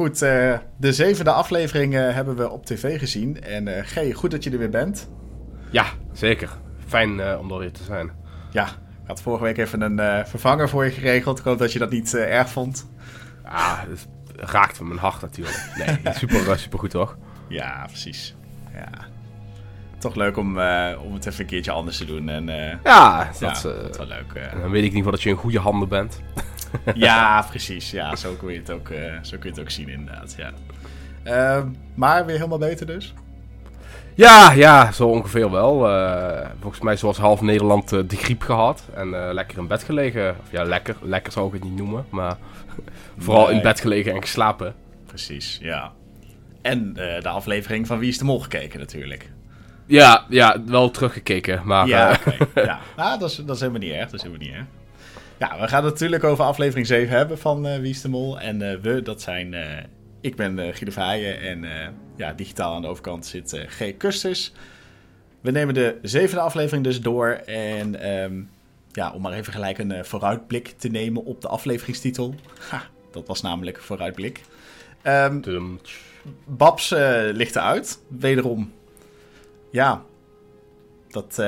goed, uh, de zevende aflevering uh, hebben we op tv gezien. En uh, G, goed dat je er weer bent. Ja, zeker. Fijn om er weer te zijn. Ja, ik had vorige week even een vervanger voor je geregeld. Ik hoop dat je dat niet erg vond. Ah, het raakt me mijn hart natuurlijk. Nee, super, super goed toch? Ja, precies. Ja. Toch leuk om, om het even een keertje anders te doen. En, ja, dat, ja, is wel leuk. dan weet ik niet dat je in goede handen bent. ja, precies. Ja, zo kun je het ook, uh, zo kun je het ook zien inderdaad. Ja. Uh, maar weer helemaal beter dus? Ja, ja, zo ongeveer wel. Uh, volgens mij zoals half Nederland uh, de griep gehad. En lekker in bed gelegen. Of ja, lekker. Lekker zou ik het niet noemen. Maar vooral in bed gelegen en geslapen. Precies, ja. En de aflevering van Wie is de Mol gekeken natuurlijk. Ja, ja, wel teruggekeken. Maar, ja, okay. ja. Ah, dat, is, dat is helemaal niet erg. Dat is helemaal niet erg. Ja, we gaan het natuurlijk over aflevering 7 hebben van uh, Wie is de Mol. En uh, we, dat zijn... Uh, ik ben uh, Guido Verheijen en ja, digitaal aan de overkant zit G. Kusters. We nemen de zevende aflevering dus door. En um, ja, om maar even gelijk een vooruitblik te nemen op de afleveringstitel. Ha, dat was namelijk vooruitblik. Um, Babs ligt eruit. Wederom. Ja, dat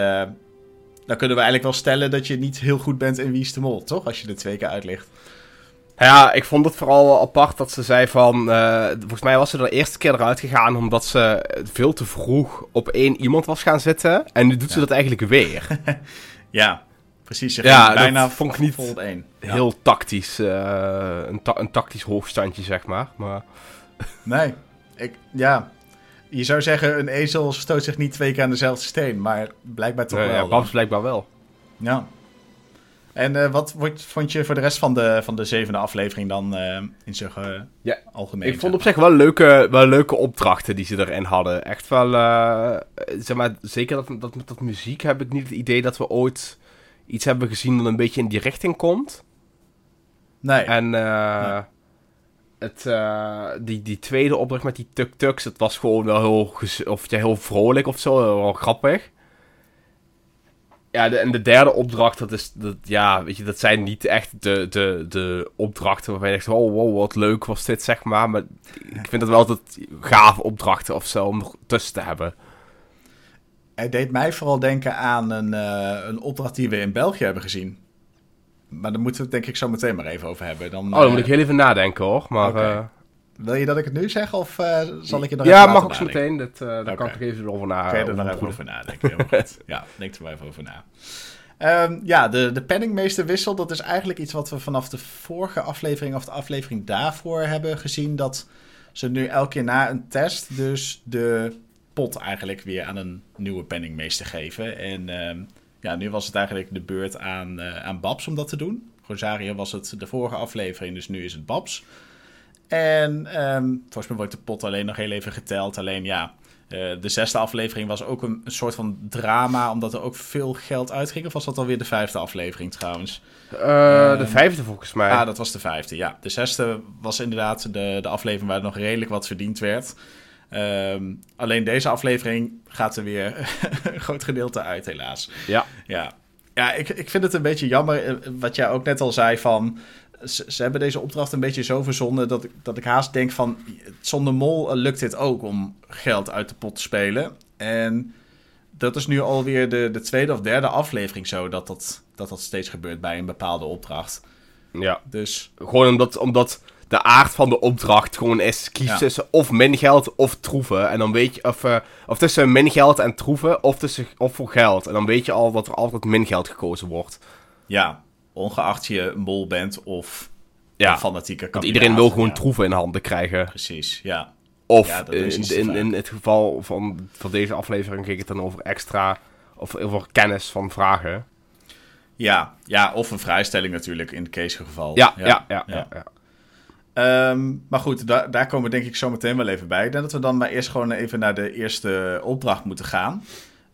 dan kunnen we eigenlijk wel stellen dat je niet heel goed bent in Wie is de Mol, toch? Als je de twee keer uitlicht. Ja, ik vond het vooral apart dat ze zei van... Uh, volgens mij was ze de eerste keer eruit gegaan omdat ze veel te vroeg op één iemand was gaan zitten. En nu doet ze dat eigenlijk weer. ja, precies. Je ja, bijna dat vond ik niet één. heel tactisch. Uh, een, ta een, tactisch hoogstandje, zeg maar. maar... Nee, ik, ja, je zou zeggen, een ezel stoot zich niet twee keer aan dezelfde steen, maar blijkbaar toch wel. Ja, Babs blijkbaar wel. Ja. En uh, wat vond je voor de rest van de, van de zevende aflevering dan uh, in zijn uh, ja, algemeen? Ik vond op zich wel leuke, wel leuke opdrachten die ze erin hadden. Echt wel, zeg maar, zeker dat, dat met dat muziek heb ik niet het idee dat we ooit iets hebben gezien dat een beetje in die richting komt. Nee. En nee het, uh, die, die tweede opdracht met die tuk-tuks, het was gewoon wel heel, of, ja, heel vrolijk of zo, wel grappig. Ja, en de derde opdracht, dat is, dat, ja, weet je, dat zijn niet echt de, de, de opdrachten waarvan je denkt, oh, wow, wat leuk was dit, zeg maar. Maar ik vind het wel altijd gave opdrachten of zo om er tussen te hebben. Hij deed mij vooral denken aan een, uh, een opdracht die we in België hebben gezien. Maar daar moeten we het denk ik zo meteen maar even over hebben. Dan, oh, dan moet ik heel even nadenken hoor. Maar, uh... Wil je dat ik het nu zeg of uh, zal ik je nog ja, even mag ook zo meteen. Dat, daar okay. kan ik even over na. Kun je er nog even over nadenken. Goed. Ja, denk er maar even over na. Um, ja, de, de penningmeesterwissel, dat is eigenlijk iets wat we vanaf de vorige aflevering of de aflevering daarvoor hebben gezien. Dat ze nu elke keer na een test dus de pot eigenlijk weer aan een nieuwe penningmeester geven. En um, ja, nu was het eigenlijk de beurt aan, uh, aan Babs om dat te doen. Rosario was het de vorige aflevering, dus nu is het Babs. En um, volgens mij wordt de pot alleen nog heel even geteld. Alleen ja, uh, de zesde aflevering was ook een, een, soort van drama, omdat er ook veel geld uitging. Of was dat alweer de vijfde aflevering trouwens? Uh, uh, de vijfde volgens mij. Ah, dat was de vijfde, ja. De zesde was inderdaad de, de aflevering waar nog redelijk wat verdiend werd. Um, alleen deze aflevering gaat er weer een groot gedeelte uit, helaas. Ja. Ja, ja ik, ik vind het een beetje jammer, eh, wat jij ook net al zei, van... Ze, ze hebben deze opdracht een beetje zo verzonnen dat ik, dat ik haast denk van... Zonder mol eh, lukt dit ook om geld uit de pot te spelen. En dat is nu alweer de, de tweede of derde aflevering zo... dat dat, dat dat steeds gebeurt bij een bepaalde opdracht. Ja, dus... Gewoon omdat... omdat de aard van de opdracht gewoon is: kies tussen of min geld of troeven. En dan weet je, of, uh, of tussen min geld en troeven, of, tussen, of voor geld. En dan weet je al dat er altijd min geld gekozen wordt. Ja, ongeacht je een bol bent of ja, fanatieke Want iedereen wil gewoon troeven in handen krijgen. Precies, ja. Of in, in, in, het geval van, van deze aflevering ging het dan over extra, of over kennis van vragen. Ja, ja, of een vrijstelling natuurlijk in het case geval. ja, ja. ja, ja. Um, maar goed, daar, daar komen we denk ik zo meteen wel even bij. Ik denk dat we dan maar eerst gewoon even naar de eerste opdracht moeten gaan.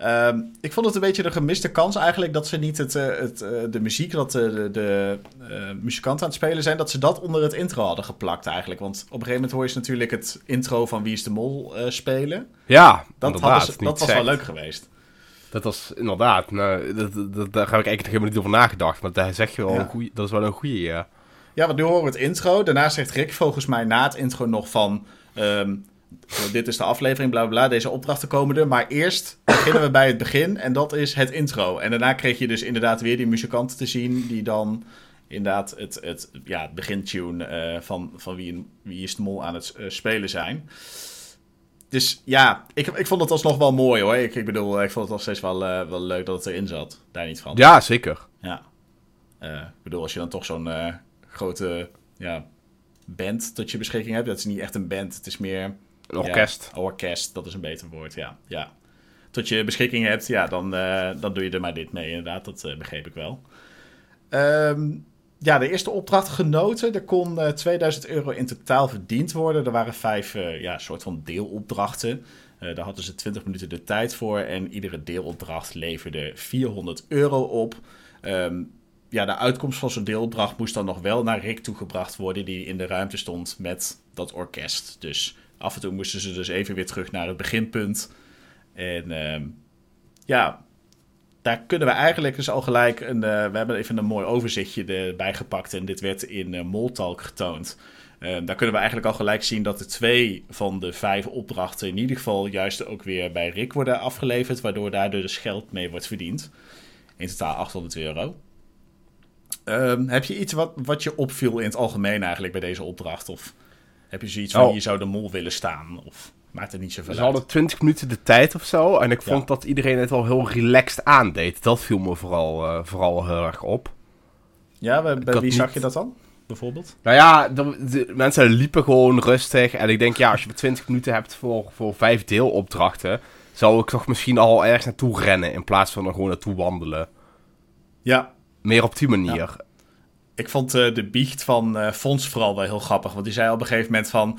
Um, ik vond het een beetje een gemiste kans eigenlijk dat ze niet het, uh, het, uh, de muziek, dat de, de uh, muzikanten aan het spelen zijn, dat ze dat onder het intro hadden geplakt eigenlijk. Want op een gegeven moment hoor je natuurlijk het intro van Wie is de Mol spelen. Ja, dat, ze, dat was wel leuk geweest. Dat was inderdaad, nou, dat, dat, daar heb ik eigenlijk helemaal niet over nagedacht. Maar daar zeg je wel een goeie, dat is wel een goede, ja. Ja, want nu horen we het intro. Daarna zegt Rick volgens mij na het intro nog van... ehm, dit is de aflevering, bla bla bla, deze opdrachten komen er. Maar eerst beginnen we bij het begin en dat is het intro. En daarna kreeg je dus inderdaad weer die muzikanten te zien... die dan inderdaad het, het, ja, het begintune eh, van, van wie, wie is de mol aan het eh, spelen zijn. Dus ja, ik, ik vond het alsnog wel mooi hoor. Ik, ik bedoel, ik vond het nog steeds wel, eh, wel leuk dat het erin zat. Daar niet van. Ja, zeker. Ja. Ik bedoel, als je dan toch zo'n grote ja, band tot je beschikking hebt. Dat is niet echt een band, het is meer... Een orkest. Ja, orkest, dat is een beter woord, ja. ja. Tot je beschikking hebt, ja, dan, eh, dan doe je er maar dit mee, inderdaad. Dat eh, begreep ik wel. Ehm, ja, de eerste opdracht genoten. Er kon eh, 2000 euro in totaal verdiend worden. Er waren vijf eh, ja, soort van deelopdrachten. Eh, daar hadden ze 20 minuten de tijd voor. En iedere deelopdracht leverde 400 euro op. Ehm, ja, de uitkomst van zo'n deelopdracht moest dan nog wel naar Rick toegebracht worden, die in de ruimte stond met dat orkest. Dus af en toe moesten ze dus even weer terug naar het beginpunt. En ehm, ja, daar kunnen we eigenlijk dus al gelijk een. eh, we hebben even een mooi overzichtje erbij gepakt en dit werd in eh Moltalk getoond. Ehm, daar kunnen we eigenlijk al gelijk zien dat de twee van de vijf opdrachten in ieder geval juist ook weer bij Rick worden afgeleverd, waardoor daar dus geld mee wordt verdiend. In totaal 800 euro. Ehm, heb je iets wat, wat je opviel in het algemeen eigenlijk bij deze opdracht? Of heb je zoiets van Oh. hier zou de mol willen staan? Of maakt het niet zoveel Ze uit? hadden 20 minuten de tijd of zo. En ik Ja. vond dat iedereen het wel heel relaxed aandeed. Dat viel me vooral, eh, vooral heel erg op. Ja, bij, wie zag je dat dan? Bijvoorbeeld? Nou ja, de, de- mensen liepen gewoon rustig. En ik denk, ja, als je 20 minuten hebt voor, voor vijf deelopdrachten. zou ik toch misschien al ergens naartoe rennen. In plaats van er gewoon naartoe wandelen. Ja, Meer op die manier. ik vond eh, de biecht van eh Fons vooral wel heel grappig. Want die zei op een gegeven moment van...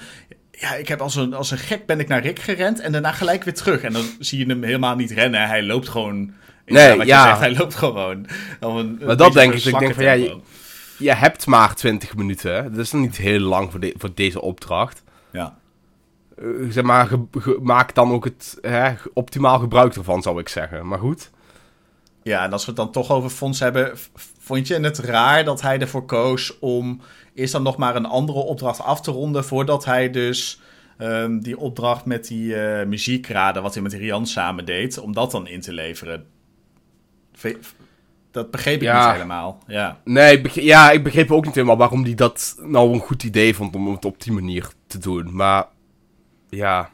Ja, ik heb als een, als een gek ben ik naar Rick gerend en daarna gelijk weer terug. En dan zie je hem helemaal niet rennen. Hij loopt gewoon... Nee, wat ja. Zegt, hij loopt gewoon. Een- een dat beetje denk ik. Ik denk van, ja, je- hebt maar 20 minuten. Dat is nog niet heel lang voor, de- voor deze opdracht. Ja. Eh, zeg maar, ge- ge- maak dan ook het hè, optimaal gebruik ervan, zou ik zeggen. Maar goed. Ja, en als we het dan toch over Fons hebben, vond je het raar dat hij ervoor koos om eerst dan nog maar een andere opdracht af te ronden, voordat hij dus ehm, die opdracht met die eh muziekraden, wat hij met Rian samen deed, om dat dan in te leveren? Ve- Dat begreep ik Ja. niet helemaal. Ja, Nee, ik begreep, ja, ik begreep ook niet helemaal waarom hij dat nou een goed idee vond om het op die manier te doen. Maar ja,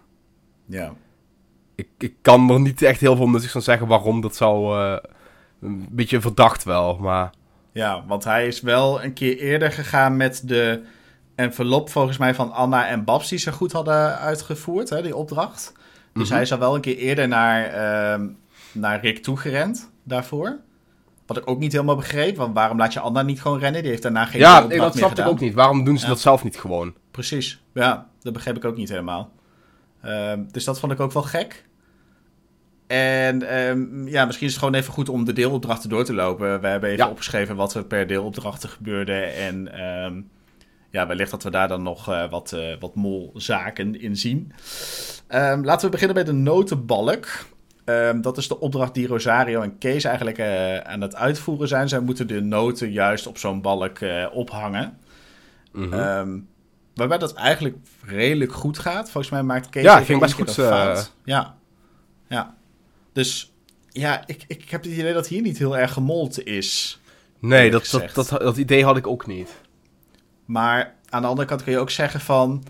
ja. ik, ik kan er niet echt heel veel nuttigs van zeggen waarom dat zou... eh, een beetje verdacht wel, maar... Ja, want hij is wel een keer eerder gegaan met de envelop volgens mij van Anna en Babs die ze goed hadden uitgevoerd, hè, die opdracht. Dus Mhm. hij is al wel een keer eerder naar, ehm, naar Rick toegerend daarvoor. Wat ik ook niet helemaal begreep, want waarom laat je Anna niet gewoon rennen? Die heeft daarna geen Ja, opdracht nee, dat snapte ik ook niet. Waarom doen ze Ja. dat zelf niet gewoon? Precies, ja, dat begreep ik ook niet helemaal. Ehm, dus dat vond ik ook wel gek. En ehm, ja, misschien is het gewoon even goed om de deelopdrachten door te lopen. We hebben even Ja. opgeschreven wat er per deelopdrachten gebeurde. En ehm, ja, wellicht dat we daar dan nog eh, wat, eh wat molzaken in zien. Ehm, laten we beginnen bij de notenbalk. Dat is de opdracht die Rosario en Kees eigenlijk eh, aan het uitvoeren zijn. Zij moeten de noten juist op zo'n balk ophangen. Mhm. Waarbij dat eigenlijk redelijk goed gaat. Volgens mij maakt Kees Ja, ging best goed, fout. Ja. ja. Dus ja, ik, ik heb het idee dat hier niet heel erg gemolten is. nee, dat, dat, dat, dat idee had ik ook niet. Maar aan de andere kant kun je ook zeggen van...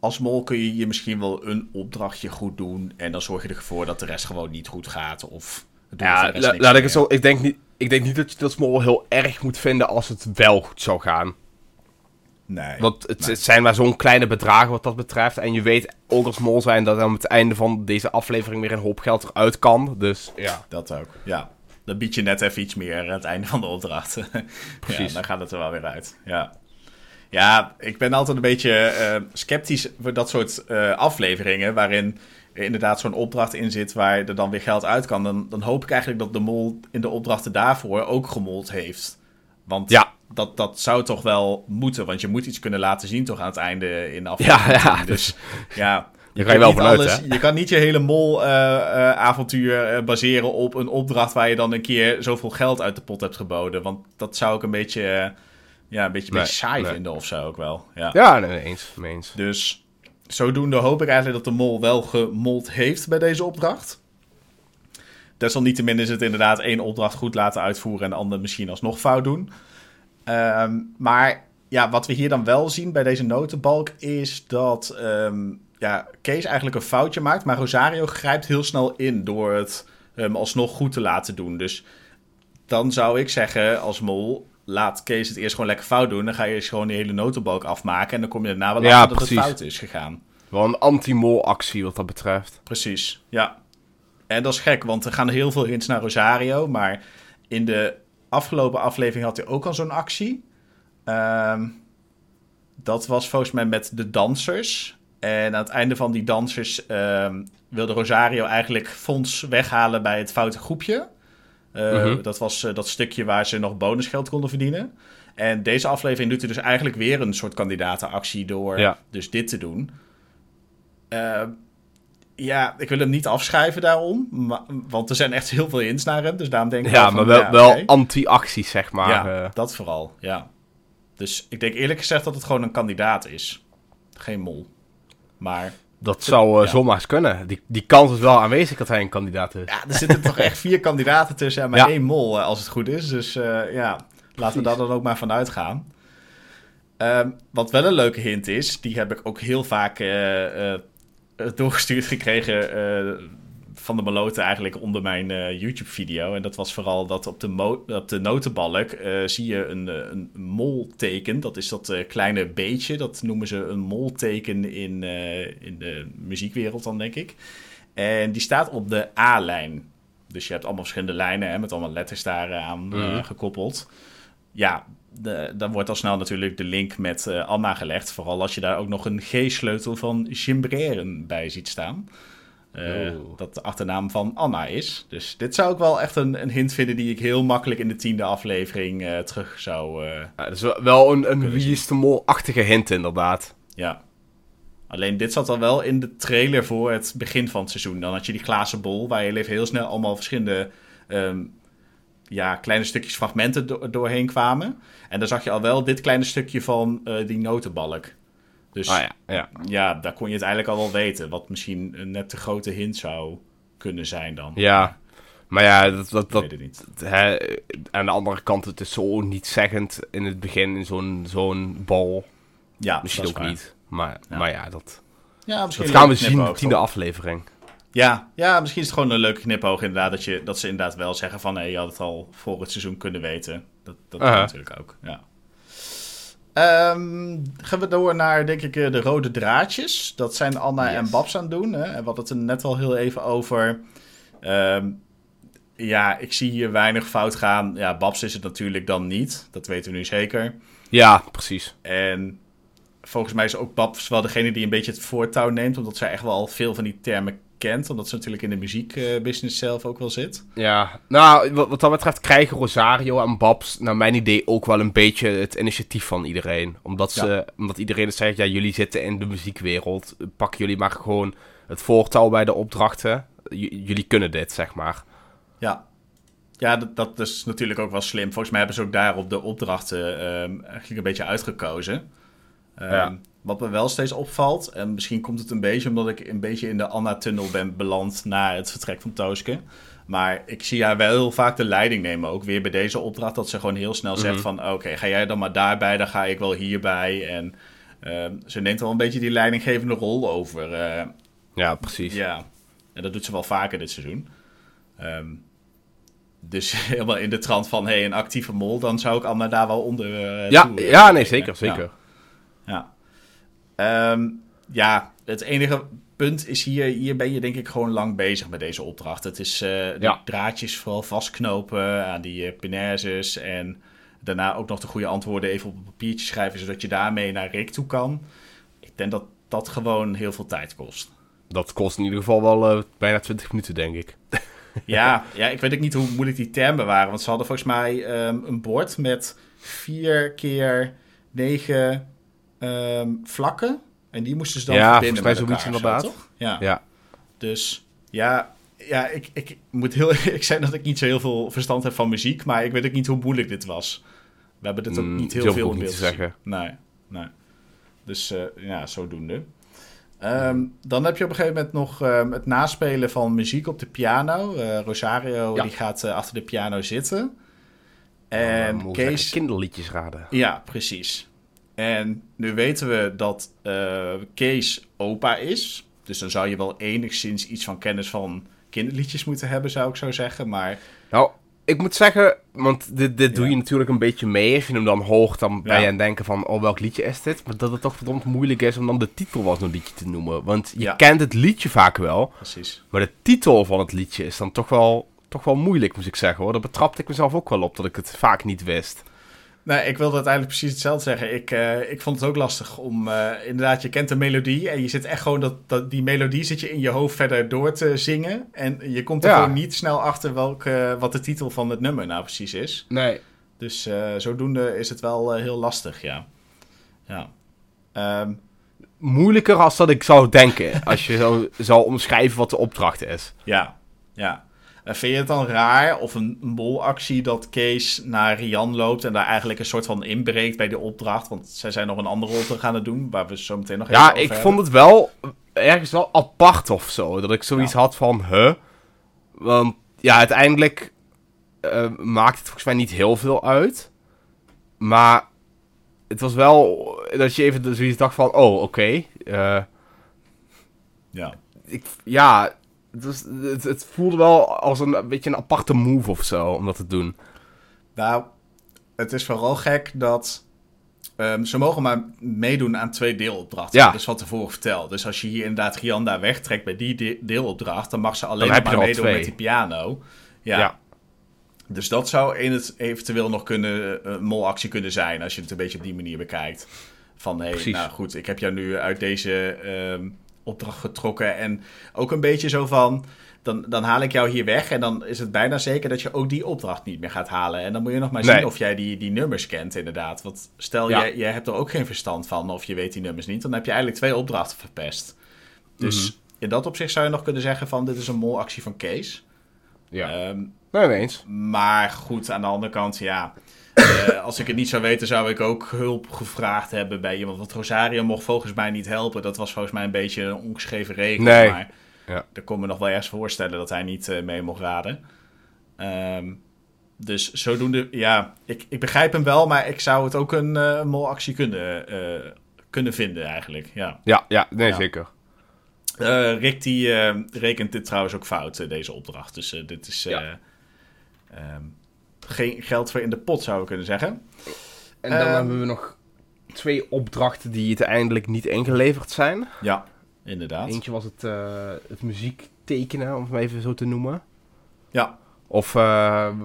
Als mol kun je je misschien wel een opdrachtje goed doen... en dan zorg je ervoor dat de rest gewoon niet goed gaat. Of Ja, la- laat ik het zo... Ik denk niet, ik denk niet dat je dat smol heel erg moet vinden als het wel goed zou gaan. Nee. Want het, Nee. het zijn maar zo'n kleine bedragen wat dat betreft. En je weet ook als mol zijn dat aan het einde van deze aflevering weer een hoop geld eruit kan. Dus ja. Dat ook, ja. Dan bied je net even iets meer aan het einde van de opdracht. Precies. Ja, dan gaat het er wel weer uit. Ja, ja ik ben altijd een beetje eh, sceptisch voor dat soort eh, afleveringen... waarin er inderdaad zo'n opdracht in zit waar er dan weer geld uit kan. Dan, dan hoop ik eigenlijk dat de mol in de opdrachten daarvoor ook gemold heeft. Want Ja. Dat, dat zou toch wel moeten, want je moet iets kunnen laten zien toch aan het einde in de aflevering. Ja, ja, dus ja... Je kan je wel vanuit, alles- hè? Je kan niet je hele mol-avontuur baseren op een opdracht waar je dan een keer zoveel geld uit de pot hebt geboden. Want dat zou ik een beetje, eh, ja, een beetje, Nee, beetje saai nee. vinden of zo ook wel. Ja. Ja, nee, eens. eens. Dus zodoende hoop ik eigenlijk dat de mol wel gemold heeft bij deze opdracht. Desalniettemin is het inderdaad één opdracht goed laten uitvoeren en de andere misschien alsnog fout doen. Ehm, maar ja, wat we hier dan wel zien bij deze notenbalk is dat ehm, ja, Kees eigenlijk een foutje maakt, maar Rosario grijpt heel snel in door het hem alsnog goed te laten doen. Dus dan zou ik zeggen als mol, laat Kees het eerst gewoon lekker fout doen. Dan ga je eerst gewoon die hele notenbalk afmaken en dan kom je daarna wel Ja, achter dat het fout is gegaan. Wel een anti-mol actie wat dat betreft. Precies, ja. En dat is gek, want er gaan heel veel hints naar Rosario. Maar in de afgelopen aflevering had hij ook al zo'n actie. Ehm, dat was volgens mij met de dansers. En aan het einde van die dansers ehm, wilde Rosario eigenlijk Fons weghalen bij het foute groepje. Eh, Mhm. Dat was eh, dat stukje waar ze nog bonusgeld konden verdienen. En deze aflevering doet hij dus eigenlijk weer een soort kandidatenactie door Ja. dus dit te doen. Ja, ik wil hem niet afschrijven daarom. Maar, want er zijn echt heel veel hints naar hem. Dus daarom denk ik Ja, van, maar wel, ja, wel anti-acties, zeg maar. ja, eh. dat vooral, ja. Dus ik denk eerlijk gezegd dat het gewoon een kandidaat is. Geen mol. Maar dat zou eh, ja. zomaar eens kunnen. Die, die kans is wel aanwezig dat hij een kandidaat is. ja, er zitten toch echt vier kandidaten tussen en maar Ja. één mol, eh, als het goed is. Dus ja, laten we daar dan ook maar van uitgaan. Ehm, wat wel een leuke hint is, die heb ik ook heel vaak doorgestuurd gekregen eh, van de Maloten eigenlijk onder mijn eh, YouTube-video. En dat was vooral dat op de, mo- op de notenbalk eh, zie je een, eh, een molteken. Dat is dat eh, kleine beetje, dat noemen ze een molteken in, eh, in de muziekwereld dan, denk ik. En die staat op de A-lijn. Dus je hebt allemaal verschillende lijnen hè, met allemaal letters daar eh, aan eh, Mhm. gekoppeld. Ja, de, dan wordt al snel natuurlijk de link met eh, Anna gelegd. Vooral als je daar ook nog een G-sleutel van Gimbreren bij ziet staan. Eh, Oh. Dat de achternaam van Anna is. Dus dit zou ik wel echt een, een hint vinden die ik heel makkelijk in de tiende aflevering eh, terug zou... Ja, dat is wel- een, een Kunnen wie zien. is de mol-achtige hint, inderdaad. ja. Alleen dit zat al wel in de trailer voor het begin van het seizoen. Dan had je die glazen bol waar je heel snel allemaal verschillende ehm, ja, kleine stukjes fragmenten do- doorheen kwamen. En dan zag je al wel dit kleine stukje van eh, die notenbalk. Dus Ah ja, ja. ja, daar kon je het eigenlijk al wel weten. Wat misschien een net te grote hint zou kunnen zijn dan. Ja, maar ja, dat, dat, dat, hè, aan de andere kant, het is zo niet zeggend in het begin in zo'n zo'n bal. Ja, Misschien ook waar. niet. Maar Ja. maar ja, dat, Ja, dat gaan we zien in de tiende aflevering. Ja, ja, misschien is het gewoon een leuke knipoog inderdaad. Dat, je, dat ze inderdaad wel zeggen van... Hé, je had het al voor het seizoen kunnen weten. Dat, dat natuurlijk ook, ja. Ehm, gaan we door naar, denk ik, eh, de rode draadjes. Dat zijn Anna en. Babs aan het doen. Hè? En we hadden het er net al heel even over. Ehm, ja, ik zie hier weinig fout gaan. Ja, Babs is het natuurlijk dan niet. Dat weten we nu zeker. Ja, precies. En volgens mij is ook Babs wel degene die een beetje het voortouw neemt. Omdat zij echt wel veel van die termen kent. Omdat ze natuurlijk in de muziekbusiness zelf ook wel zit. Ja, nou, wat, wat dat betreft krijgen Rosario en Babs, naar mijn idee, ook wel een beetje het initiatief van iedereen. Omdat, ze, omdat iedereen zegt, ja, jullie zitten in de muziekwereld, pakken jullie maar gewoon het voortouw bij de opdrachten. J- jullie kunnen dit, zeg maar. Ja, ja dat, dat is natuurlijk ook wel slim. Volgens mij hebben ze ook daarop de opdrachten ehm, eigenlijk een beetje uitgekozen. Ehm, Ja. Wat me wel steeds opvalt, en misschien komt het een beetje omdat ik een beetje in de Anna-tunnel ben beland na het vertrek van Tooske. Maar ik zie haar wel heel vaak de leiding nemen, ook weer bij deze opdracht. Dat ze gewoon heel snel zegt Mhm. van, oké, ga jij dan maar daarbij, dan ga ik wel hierbij. En ehm, ze neemt wel een beetje die leidinggevende rol over. eh, Ja, precies. ja, en dat doet ze wel vaker dit seizoen. Ehm, dus helemaal in de trant van, hey, een actieve mol, dan zou ik Anna daar wel onder eh, ja, toe, ja, nee, zeker, zeker. Ja. Ehm, ja, het enige punt is hier, hier ben je denk ik gewoon lang bezig met deze opdracht. Het is Ja. draadjes vooral vastknopen aan die uh, penaises en daarna ook nog de goede antwoorden even op een papiertje schrijven, zodat je daarmee naar Rick toe kan. Ik denk dat dat gewoon heel veel tijd kost. Dat kost in ieder geval wel eh, bijna 20 minuten, denk ik. Ja, ja, ik weet ook niet hoe moeilijk die termen waren. Want ze hadden volgens mij ehm, een bord met vier keer negen ehm, vlakken. En die moesten ze dan Ja, verbinden volgens mij met elkaar zo, inderdaad. Ja. Ja. Dus ja, ja ik, ik moet heel ik zei dat ik niet zo heel veel verstand heb van muziek. Maar ik weet ook niet hoe moeilijk dit was. We hebben dit ook Mm, niet heel veel in beeld te zeggen. Nee, nee. Dus eh, ja, zodoende. Ehm, dan heb je op een gegeven moment nog ehm, het naspelen van muziek op de piano. Eh, Rosario Ja. die gaat eh, achter de piano zitten. En lekker Kees... kinderliedjes raden. Ja, precies. En nu weten we dat eh, Kees opa is. Dus dan zou je wel enigszins iets van kennis van kinderliedjes moeten hebben, zou ik zo zeggen. Maar Nou, ik moet zeggen, want dit, dit doe je natuurlijk een beetje mee. Als je hem dan hoort, dan ben Ja. je aan het denken van, oh, welk liedje is dit? Maar dat het toch verdomd moeilijk is om dan de titel van zo'n liedje te noemen. Want je Ja. kent het liedje vaak wel, precies. maar de titel van het liedje is dan toch wel, toch wel moeilijk, moet ik zeggen hoor. Daar betrapte ik mezelf ook wel op, dat ik het vaak niet wist. Nou, ik wilde uiteindelijk precies hetzelfde zeggen. Ik, eh, ik vond het ook lastig om... eh, inderdaad, je kent de melodie en je zit echt gewoon... Dat, dat, die melodie zit je in je hoofd verder door te zingen. En je komt er Ja. gewoon niet snel achter welke, wat de titel van het nummer nou precies is. Nee. Dus eh, zodoende is het wel eh, heel lastig, ja. Ja. Ehm, Moeilijker als dat ik zou denken, als je zo zou omschrijven wat de opdracht is. Ja, ja. Vind je het dan raar of een molactie dat Kees naar Rian loopt en daar eigenlijk een soort van inbreekt bij de opdracht? Want zij zijn nog een andere opdracht aan het doen, waar we zo meteen nog even Ja, ik hebben. vond het wel ergens wel apart of zo. Dat ik zoiets Ja. had van, huh? Want ja, uiteindelijk eh, maakt het volgens mij niet heel veel uit. Maar het was wel dat je even zoiets dacht van, oh, oké. eh, Ja, ik, ja, het, het, het voelde wel als een, een beetje een aparte move of zo, om dat te doen. nou, het is vooral gek dat ehm, ze mogen maar meedoen aan twee deelopdrachten. Ja. Dat is wat tevoren verteld. Dus als je hier inderdaad Rian daar wegtrekt bij die de- deelopdracht, dan mag ze alleen maar meedoen twee. met die piano. ja. Ja. Dus dat zou in het eventueel nog kunnen, een molactie kunnen zijn, als je het een beetje op die manier bekijkt. Van, hé, hey, nou goed, ik heb jou nu uit deze ehm, opdracht getrokken. En ook een beetje zo van, dan, dan haal ik jou hier weg en dan is het bijna zeker dat je ook die opdracht niet meer gaat halen. En dan moet je nog maar Nee. zien of jij die, die nummers kent, inderdaad. Want stel, Ja. jij, jij hebt er ook geen verstand van of je weet die nummers niet, dan heb je eigenlijk twee opdrachten verpest. Dus Mhm. in dat opzicht zou je nog kunnen zeggen van, dit is een molactie van Kees. Ja. Ehm, nee, eens. maar goed, aan de andere kant, ja. Eh, als ik het niet zou weten, zou ik ook hulp gevraagd hebben bij iemand. Want Rosario mocht volgens mij niet helpen. Dat was volgens mij een beetje een ongeschreven regel. Nee. Maar Ja. ik kon me nog wel ergens voorstellen dat hij niet eh, mee mocht raden. Ehm, dus zodoende, ja, ik, ik begrijp hem wel, maar ik zou het ook een eh molactie kunnen, kunnen vinden eigenlijk. Ja. Ja, ja, nee, Ja. zeker. Eh, Rick die rekent dit trouwens ook fout, deze opdracht. Dus dit is Ja. eh, ehm, geen geld voor in de pot, zou ik kunnen zeggen. En dan Ehm, hebben we nog twee opdrachten die uiteindelijk niet ingeleverd zijn. Ja, inderdaad. Eentje was het, eh, het muziek tekenen, om het maar even zo te noemen. Ja, Of eh,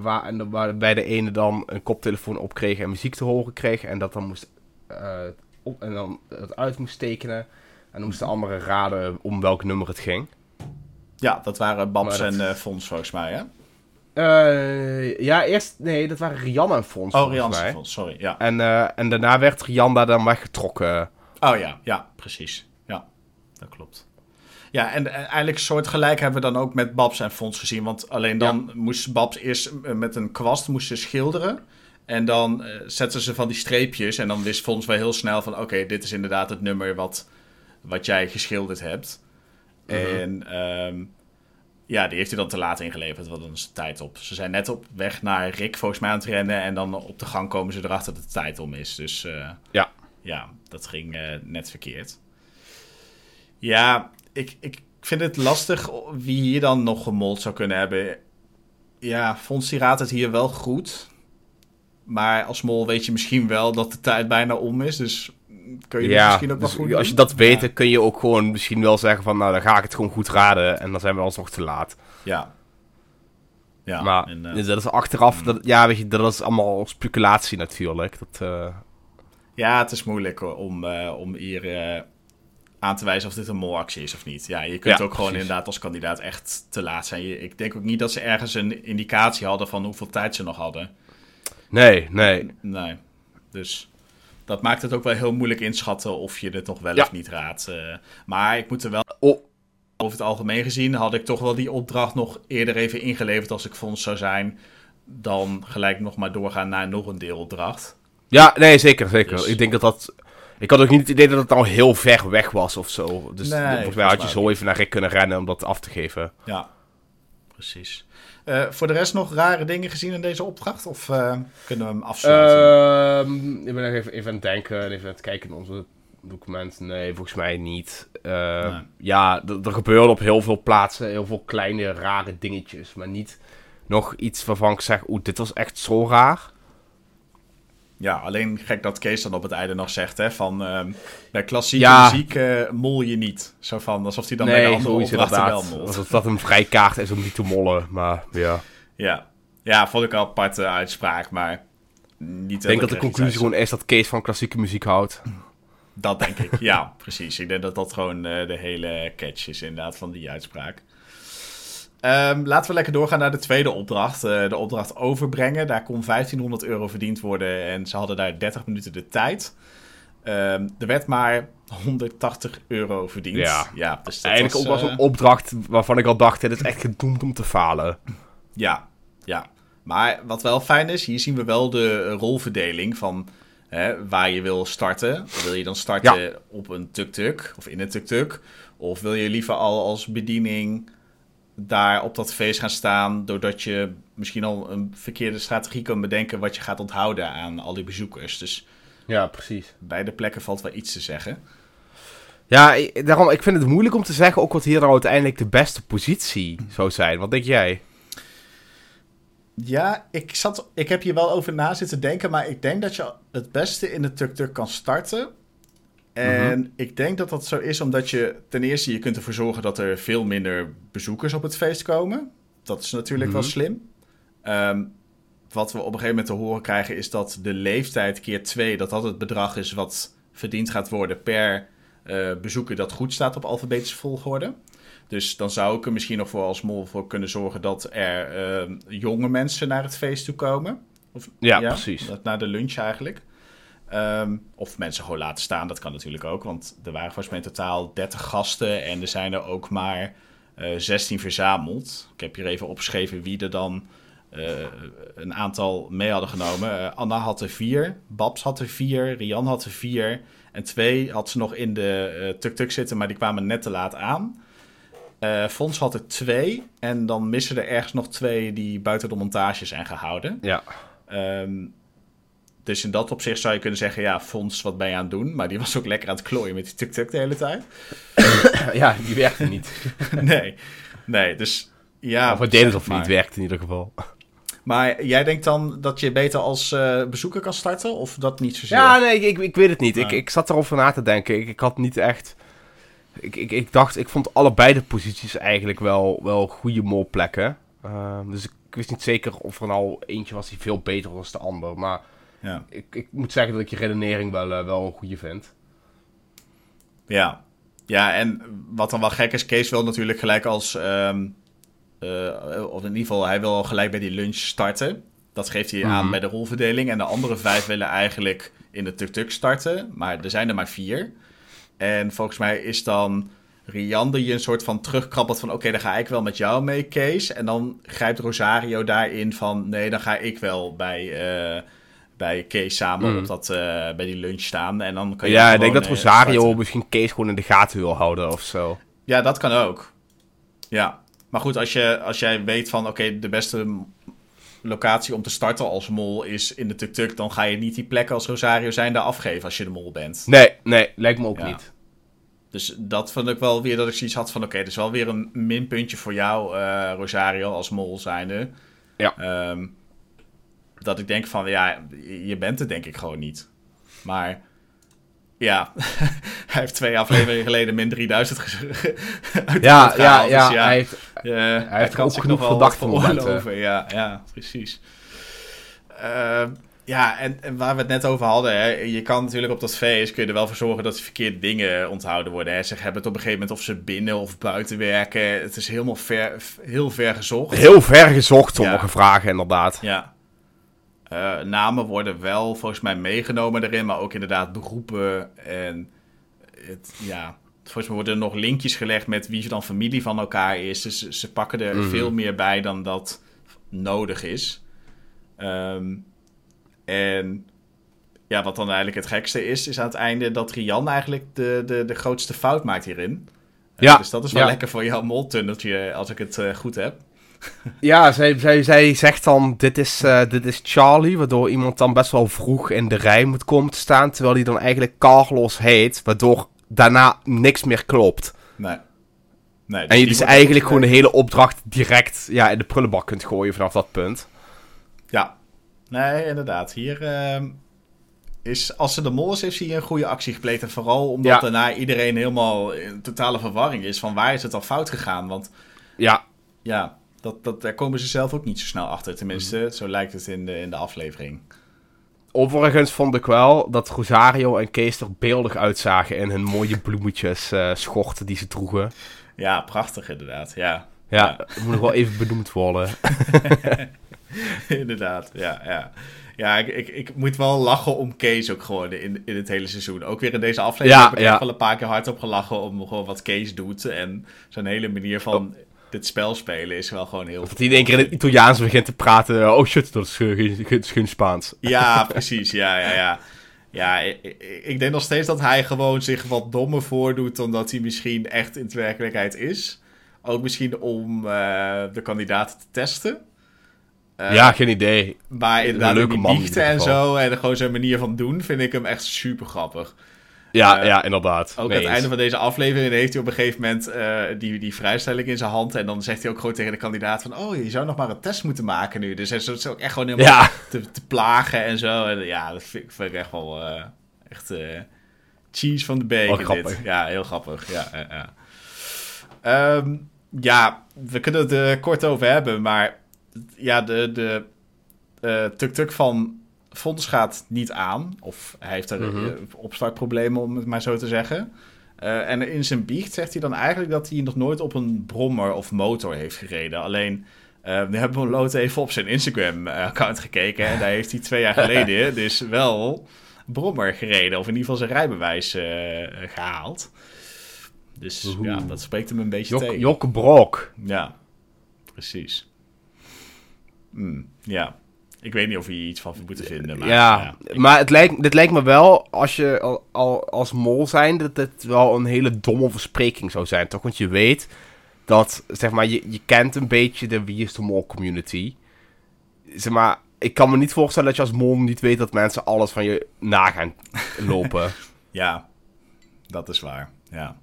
waar, en dan- waar bij de ene dan een koptelefoon op kreeg en muziek te horen kreeg. En dat dan moest eh, op, en dan het uit moest tekenen. En dan moest de andere raden om welk nummer het ging. ja dat waren Babs dat- en Fons volgens mij, hè? Eh, ja, eerst... Nee, dat waren Rianne en Fons Oh, mij. en Fons, sorry. Ja. En, eh, en daarna werd Rianda dan weggetrokken. Oh ja, ja, precies. Ja, dat klopt. Ja, en, en eigenlijk soortgelijk hebben we dan ook met Babs en Fons gezien. Want alleen dan moest Babs eerst eh, met een kwast moest ze schilderen. En dan eh, zetten ze van die streepjes. En dan wist Fons wel heel snel van... Oké, dit is inderdaad het nummer wat, wat jij geschilderd hebt. Mhm. En ehm, ja, die heeft hij dan te laat ingeleverd. Want dan is de tijd op. Ze zijn net op weg naar Rick volgens mij aan het rennen. En dan op de gang komen ze erachter dat de tijd om is. Dus eh, Ja. ja, dat ging eh, net verkeerd. Ja, ik, ik vind het lastig wie hier dan nog gemold zou kunnen hebben. Ja, Fons die raadt het hier wel goed. Maar als mol weet je misschien wel dat de tijd bijna om is. Dus kun je het ja, misschien ook wel dus goed als je dat weet, Ja. kun je ook gewoon misschien wel zeggen van... Nou, dan ga ik het gewoon goed raden. En dan zijn we alsnog te laat. Ja. Ja, maar en, eh, dus dat is achteraf... Dat, ja, weet je, dat is allemaal speculatie natuurlijk. Dat, eh, ja, het is moeilijk hoor, om, eh, om hier eh, aan te wijzen of dit een molactie is of niet. Ja, je kunt Ja, ook gewoon precies. inderdaad als kandidaat echt te laat zijn. Je- ik denk ook niet dat ze ergens een indicatie hadden van hoeveel tijd ze nog hadden. nee, nee. Nee. Dus dat maakt het ook wel heel moeilijk inschatten of je het nog wel Ja. of niet raadt. eh. maar ik moet er wel, Oh, over het algemeen gezien, had ik toch wel die opdracht nog eerder even ingeleverd als ik Fons zou zijn. Dan gelijk nog maar doorgaan naar nog een deelopdracht. Ja, nee, zeker, zeker. Dus- Ik denk dat dat... Ik had ook niet het idee dat het nou heel ver weg was of zo. Dus Nee, volgens mij had je zo even naar Rick kunnen rennen om dat af te geven. Ja, precies. Eh, voor de rest nog rare dingen gezien in deze opdracht? Of eh, kunnen we hem afsluiten? Ehm, ik ben nog even, even aan het denken en even aan het kijken in onze document. Nee, volgens mij niet. Eh, Nee. Ja, er gebeuren op heel veel plaatsen heel veel kleine rare dingetjes. Maar niet nog iets waarvan ik zeg, oeh, dit was echt zo raar. Ja, alleen gek dat Kees dan op het einde nog zegt, hè, van ehm, bij klassieke Ja. muziek eh, mol je niet. Zo van, alsof hij dan bij de nee, andere opdrachten wel molt. Alsof dat een vrijkaart is om niet te mollen. Maar ja, Ja. ja, vond ik een aparte uitspraak, maar niet ik denk dat de conclusie gewoon is dat Kees van klassieke muziek houdt. Dat denk ik, ja, precies. Ik denk dat dat gewoon eh, de hele catch is inderdaad van die uitspraak. Ehm, laten we lekker doorgaan naar de tweede opdracht. eh, de opdracht overbrengen. Daar kon 1500 euro verdiend worden en ze hadden daar 30 minuten de tijd. Ehm, er werd maar 180 euro verdiend. Ja. dus dat Eigenlijk ook was eh, een opdracht waarvan ik al dacht, dit is echt gedoemd om te falen. Ja, ja. Maar wat wel fijn is, hier zien we wel de rolverdeling van hè, waar je wil starten. Wil je dan starten op een tuk-tuk of in een tuk-tuk? Of wil je liever al als bediening daar op dat feest gaan staan, doordat je misschien al een verkeerde strategie kan bedenken wat je gaat onthouden aan al die bezoekers. Dus Ja, precies. beide plekken valt wel iets te zeggen. Ja, daarom, ik vind het moeilijk om te zeggen ook wat hier nou uiteindelijk de beste positie zou zijn. Wat denk jij? Ja, ik, zat, ik heb hier wel over na zitten denken, maar ik denk dat je het beste in de tuk-tuk kan starten. En ik denk dat dat zo is omdat je ten eerste je kunt ervoor zorgen dat er veel minder bezoekers op het feest komen. Dat is natuurlijk wel Mhm. slim. Ehm, wat we op een gegeven moment te horen krijgen is dat de leeftijd keer 2, dat dat het bedrag is wat verdiend gaat worden per eh, bezoeker dat goed staat op alfabetische volgorde. Dus dan zou ik er misschien nog voor als mol voor kunnen zorgen dat er ehm, jonge mensen naar het feest toe komen. Of, Ja, precies. Dat, naar de lunch eigenlijk. Ehm, of mensen gewoon laten staan, dat kan natuurlijk ook. Want er waren volgens mij in totaal 30 gasten en er zijn er ook maar eh 16 verzameld. Ik heb hier even opgeschreven wie er dan eh, een aantal mee hadden genomen. Eh, Anna had er vier, Babs had er vier, Rian had er vier. En twee had ze nog in de tuk-tuk zitten, maar die kwamen net te laat aan. Fons had er twee. En dan missen er ergens nog twee die buiten de montage zijn gehouden. Ja. Ehm, dus in dat opzicht zou je kunnen zeggen, ja, Fons, wat ben je aan het doen? Maar die was ook lekker aan het klooien met die tuk-tuk de hele tijd. ja, die werkte niet. nee, nee, dus ja. of we deden het of maar. niet, werkte in ieder geval. Maar jij denkt dan dat je beter als eh, bezoeker kan starten? Of dat niet zozeer? Ja, nee, ik, ik weet het niet. Ik, Nee. ik zat erover na te denken. Ik, ik had niet echt... Ik, ik, ik dacht, ik vond allebei de posities eigenlijk wel, wel goede molplekken. Ehm, dus ik wist niet zeker of er nou eentje was die veel beter was dan de ander. Maar Ja. ik, ik moet zeggen dat ik je redenering wel, eh, wel een goede vind. Ja. ja, en wat dan wel gek is, Kees wil natuurlijk gelijk als... ehm, eh, of in ieder geval, hij wil al gelijk bij die lunch starten. Dat geeft hij aan Mhm. bij de rolverdeling. En de andere vijf willen eigenlijk in de tuk-tuk starten. Maar er zijn er maar vier. En volgens mij is dan Rian die een soort van terugkrabbelt van... oké, dan ga ik wel met jou mee, Kees. En dan grijpt Rosario daarin van... nee, dan ga ik wel bij, eh, bij Kees samen Mm. op dat, eh, bij die lunch staan. En dan kan je Ja, ik denk dat eh, Rosario starten. misschien Kees gewoon in de gaten wil houden of zo. Ja, dat kan ook. Ja. Maar goed, als, je, als jij weet van... oké, de beste locatie om te starten als mol is in de tuk-tuk... dan ga je niet die plek als Rosario zijn daar afgeven als je de mol bent. Nee, nee, lijkt me ook Ja. niet. Dus dat vond ik wel weer dat ik zoiets had van... oké, dat is wel weer een minpuntje voor jou, eh, Rosario, als mol zijnde. Ja. Ehm, dat ik denk van, ja, je bent het denk ik gewoon niet. Maar ja, hij heeft twee afleveringen geleden min 3000 ge- uit de Ja, pot ja, ja, dus hij heeft... eh, hij heeft kan ook zich genoeg wat momenten. veroorloven. Ja, ja, precies. Ehm, ja, en, en waar we het net over hadden, hè, je kan natuurlijk op dat feest kun je er wel voor zorgen dat verkeerde dingen onthouden worden. Hè. Ze hebben het op een gegeven moment of ze binnen of buiten werken. Het is helemaal ver, heel ver gezocht. Heel ver gezocht, sommige Ja. vragen inderdaad. Ja. Eh, namen worden wel volgens mij meegenomen erin, maar ook inderdaad beroepen. En het, ja, volgens mij worden er nog linkjes gelegd met wie dan familie van elkaar is. Dus ze, ze pakken er Mhm. veel meer bij dan dat nodig is. Ehm, en ja, wat dan eigenlijk het gekste is, is aan het einde dat Rian eigenlijk de, de, de grootste fout maakt hierin. Uh, Ja, Dus dat is wel ja. lekker voor jouw moltunneltje, als ik het eh, goed heb. Ja, zij, zij, zij zegt dan, dit is, eh, dit is Charlie, waardoor iemand dan best wel vroeg in de rij moet komen te staan, terwijl hij dan eigenlijk Carlos heet, waardoor daarna niks meer klopt. Nee. nee En je dus wordt eigenlijk gewoon de hele opdracht direct ja, in de prullenbak kunt gooien vanaf dat punt. Ja. Nee, inderdaad. Hier ehm, is, als ze de mol is, heeft ze hier een goede actie gepleegd. En vooral omdat Ja. daarna iedereen helemaal in totale verwarring is van waar is het al fout gegaan. Want Ja, ja, dat, dat, daar komen ze zelf ook niet zo snel achter. Tenminste, Mhm. zo lijkt het in de, in de aflevering. overigens vond ik wel dat Rosario en Kees er beeldig uitzagen in hun mooie bloemetjes eh, schorten die ze droegen. Ja, prachtig inderdaad. Ja, Ja, Ja. dat moet nog wel even benoemd worden. inderdaad. Ja, ja. Ja, ik, ik, ik moet wel lachen om Kees ook gewoon in, in het hele seizoen. Ook weer in deze aflevering Ja, heb ik ja. echt wel een paar keer hard op gelachen om gewoon wat Kees doet. En zijn hele manier van dit spel spelen is wel gewoon heel... Dat hij in één keer in het Italiaans begint te praten. Oh shit, dat is eh, geen, Spaans. Ja, precies. Ja, ja, ja. Ja, ik, ik- denk nog steeds dat hij gewoon zich wat dommer voordoet dan dat hij misschien echt in de werkelijkheid is. Ook misschien om eh, de kandidaten te testen. Eh, ja, geen idee. Maar inderdaad, leuke die man in en zo en gewoon zijn manier van doen, vind ik hem echt super grappig. Ja, Eh, ja, inderdaad. Ook aan het eens. einde van deze aflevering heeft hij op een gegeven moment eh, die, die vrijstelling in zijn hand. En dan zegt hij ook gewoon tegen de kandidaat van... Oh, je zou nog maar een test moeten maken nu. Dus hij is ook echt gewoon helemaal Ja, te, te plagen en zo. En ja, dat vind, ik- vind ik echt wel eh, echt eh, cheese van de grappig. dit. Ja, heel grappig. Ja, ja, ja. Ehm, ja, we kunnen het er kort over hebben, maar ja, de, de eh, tuk-tuk van Fons gaat niet aan. Of hij heeft er Mhm. eh, opstartproblemen, om het maar zo te zeggen. Eh, en in zijn biecht zegt hij dan eigenlijk dat hij nog nooit op een brommer of motor heeft gereden. Alleen, eh we hebben Loot even op zijn Instagram-account gekeken. En daar heeft hij twee jaar geleden dus wel brommer gereden. Of in ieder geval zijn rijbewijs eh, gehaald. Dus Oeh. ja, dat spreekt hem een beetje Jok, tegen. Jokke Brok. Ja, precies. Hmm, ja, ik weet niet of je hier iets van moet vinden. Maar, ja, maar het lijkt, dit lijkt me wel, als je al, al als mol zijn, dat het wel een hele domme verspreking zou zijn, toch? Want je weet dat, zeg maar, je, je kent een beetje de Wie is de Mol community. Zeg maar, ik kan me niet voorstellen dat je als mol niet weet dat mensen alles van je na gaan lopen. ja, dat is waar. Ja,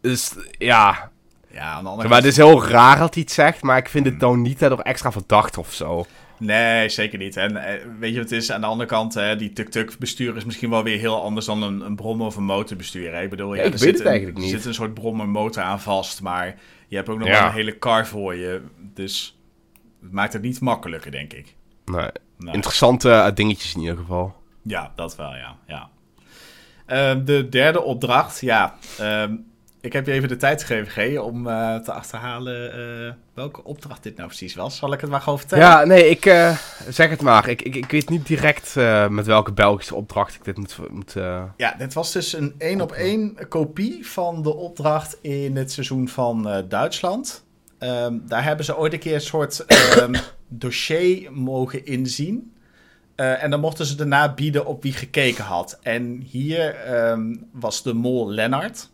dus ja, ja aan de andere zeg maar, het is heel raar dat hij het zegt, maar ik vind het nou niet daardoor extra verdacht of zo. Nee, zeker niet. En eh, weet je wat het is? Aan de andere kant, hè, die tuk-tuk bestuur is misschien wel weer heel anders dan een, een brommer of een motorbestuur. Hè? Ik bedoel, ja, Ja, ik er weet zit het een- eigenlijk niet. Er zit een soort brommer motor aan vast, maar je hebt ook nog Ja. wel een hele car voor je. Dus het maakt het niet makkelijker, denk ik. Nee, Nou, interessante eh, dingetjes in ieder geval. Ja, dat wel, ja. ja. Ehm, de derde opdracht, ja. ehm, ik heb je even de tijd gegeven, G, om eh, te achterhalen eh, welke opdracht dit nou precies was. Zal ik het maar gewoon vertellen? Ja, nee, ik eh, zeg het maar. Ik, ik, ik weet niet direct met welke Belgische opdracht ik dit moet... moet Ja, dit was dus een één op één kopie van de opdracht in het seizoen van Duitsland. Ehm, daar hebben ze ooit een keer een soort ehm, dossier mogen inzien. En dan mochten ze daarna bieden op wie gekeken had. En hier ehm, was de mol Lennart.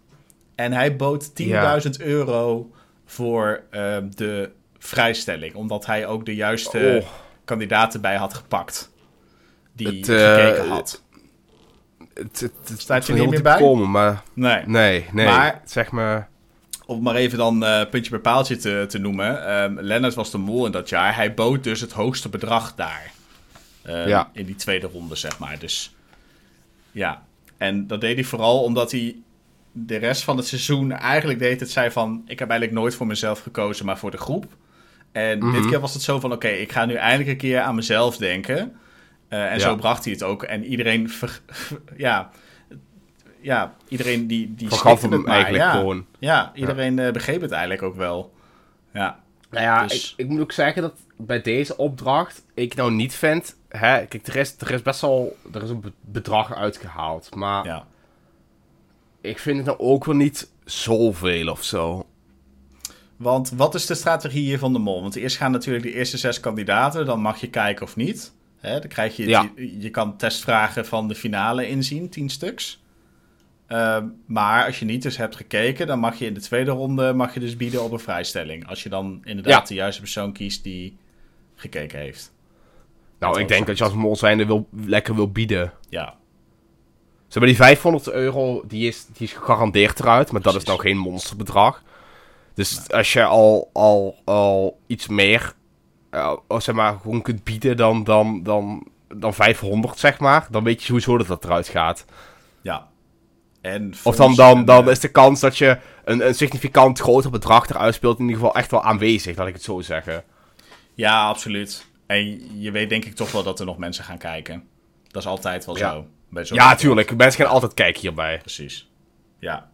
En hij bood 10.000 euro voor ehm, de vrijstelling. Omdat hij ook de juiste oh, kandidaten bij had gepakt. Die Het, eh, gekeken had. het, het, het Staat je niet meer bij? Komen, maar Nee. nee, nee. Maar- Zeg maar... Om maar even dan eh puntje bij paaltje te, te noemen. Ehm Lennart was de mol in dat jaar. Hij bood dus het hoogste bedrag daar. Ehm, Ja. In die tweede ronde, zeg maar. Dus ja. En dat deed hij vooral omdat hij de rest van het seizoen eigenlijk deed het zei van... Ik heb eigenlijk nooit voor mezelf gekozen, maar voor de groep. En Mhm. dit keer was het zo van... Oké, ik ga nu eindelijk een keer aan mezelf denken. Eh, en Ja. zo bracht hij het ook. En iedereen... ver- ja, ja, iedereen die, die Vergaf hem het maar, eigenlijk ja. gewoon. Ja, iedereen eh, begreep het eigenlijk ook wel. Ja, Nou ja, Dus- ik, ik moet ook zeggen dat bij deze opdracht ik nou niet vind... Hè, kijk, er is, er is best wel... Er is een be- bedrag uitgehaald, maar ja. Ik vind het nou ook wel niet zoveel of zo. Want wat is de strategie hier van de mol? Want eerst gaan natuurlijk de eerste zes kandidaten, dan mag je kijken of niet. Hè, dan krijg je, Ja. je, je kan testvragen van de finale inzien, 10 stuks. Ehm, maar als je niet dus hebt gekeken, dan mag je in de tweede ronde mag je dus bieden op een vrijstelling. Als je dan inderdaad Ja. de juiste persoon kiest die gekeken heeft. Nou, Dat ik denk dat je als mol zijnde wil, lekker wil bieden. Ja, Zeg maar, die 500 euro, die is, die is gegarandeerd eruit. Maar dat is nou geen monsterbedrag. Dus als je al, al, al iets meer, eh, of zeg maar, gewoon kunt bieden dan, dan, dan, dan 500, zeg maar. Dan weet je sowieso dat dat eruit gaat. ja. En Of dan, dan, dan eh, is de kans dat je een, een significant groter bedrag eruit speelt in ieder geval echt wel aanwezig, laat ik het zo zeggen. Ja, absoluut. En je weet denk ik toch wel dat er nog mensen gaan kijken. Dat is altijd wel Ja. zo. Bij zo'n Ja, tuurlijk. Mensen gaan altijd kijken hierbij. Precies. Ja.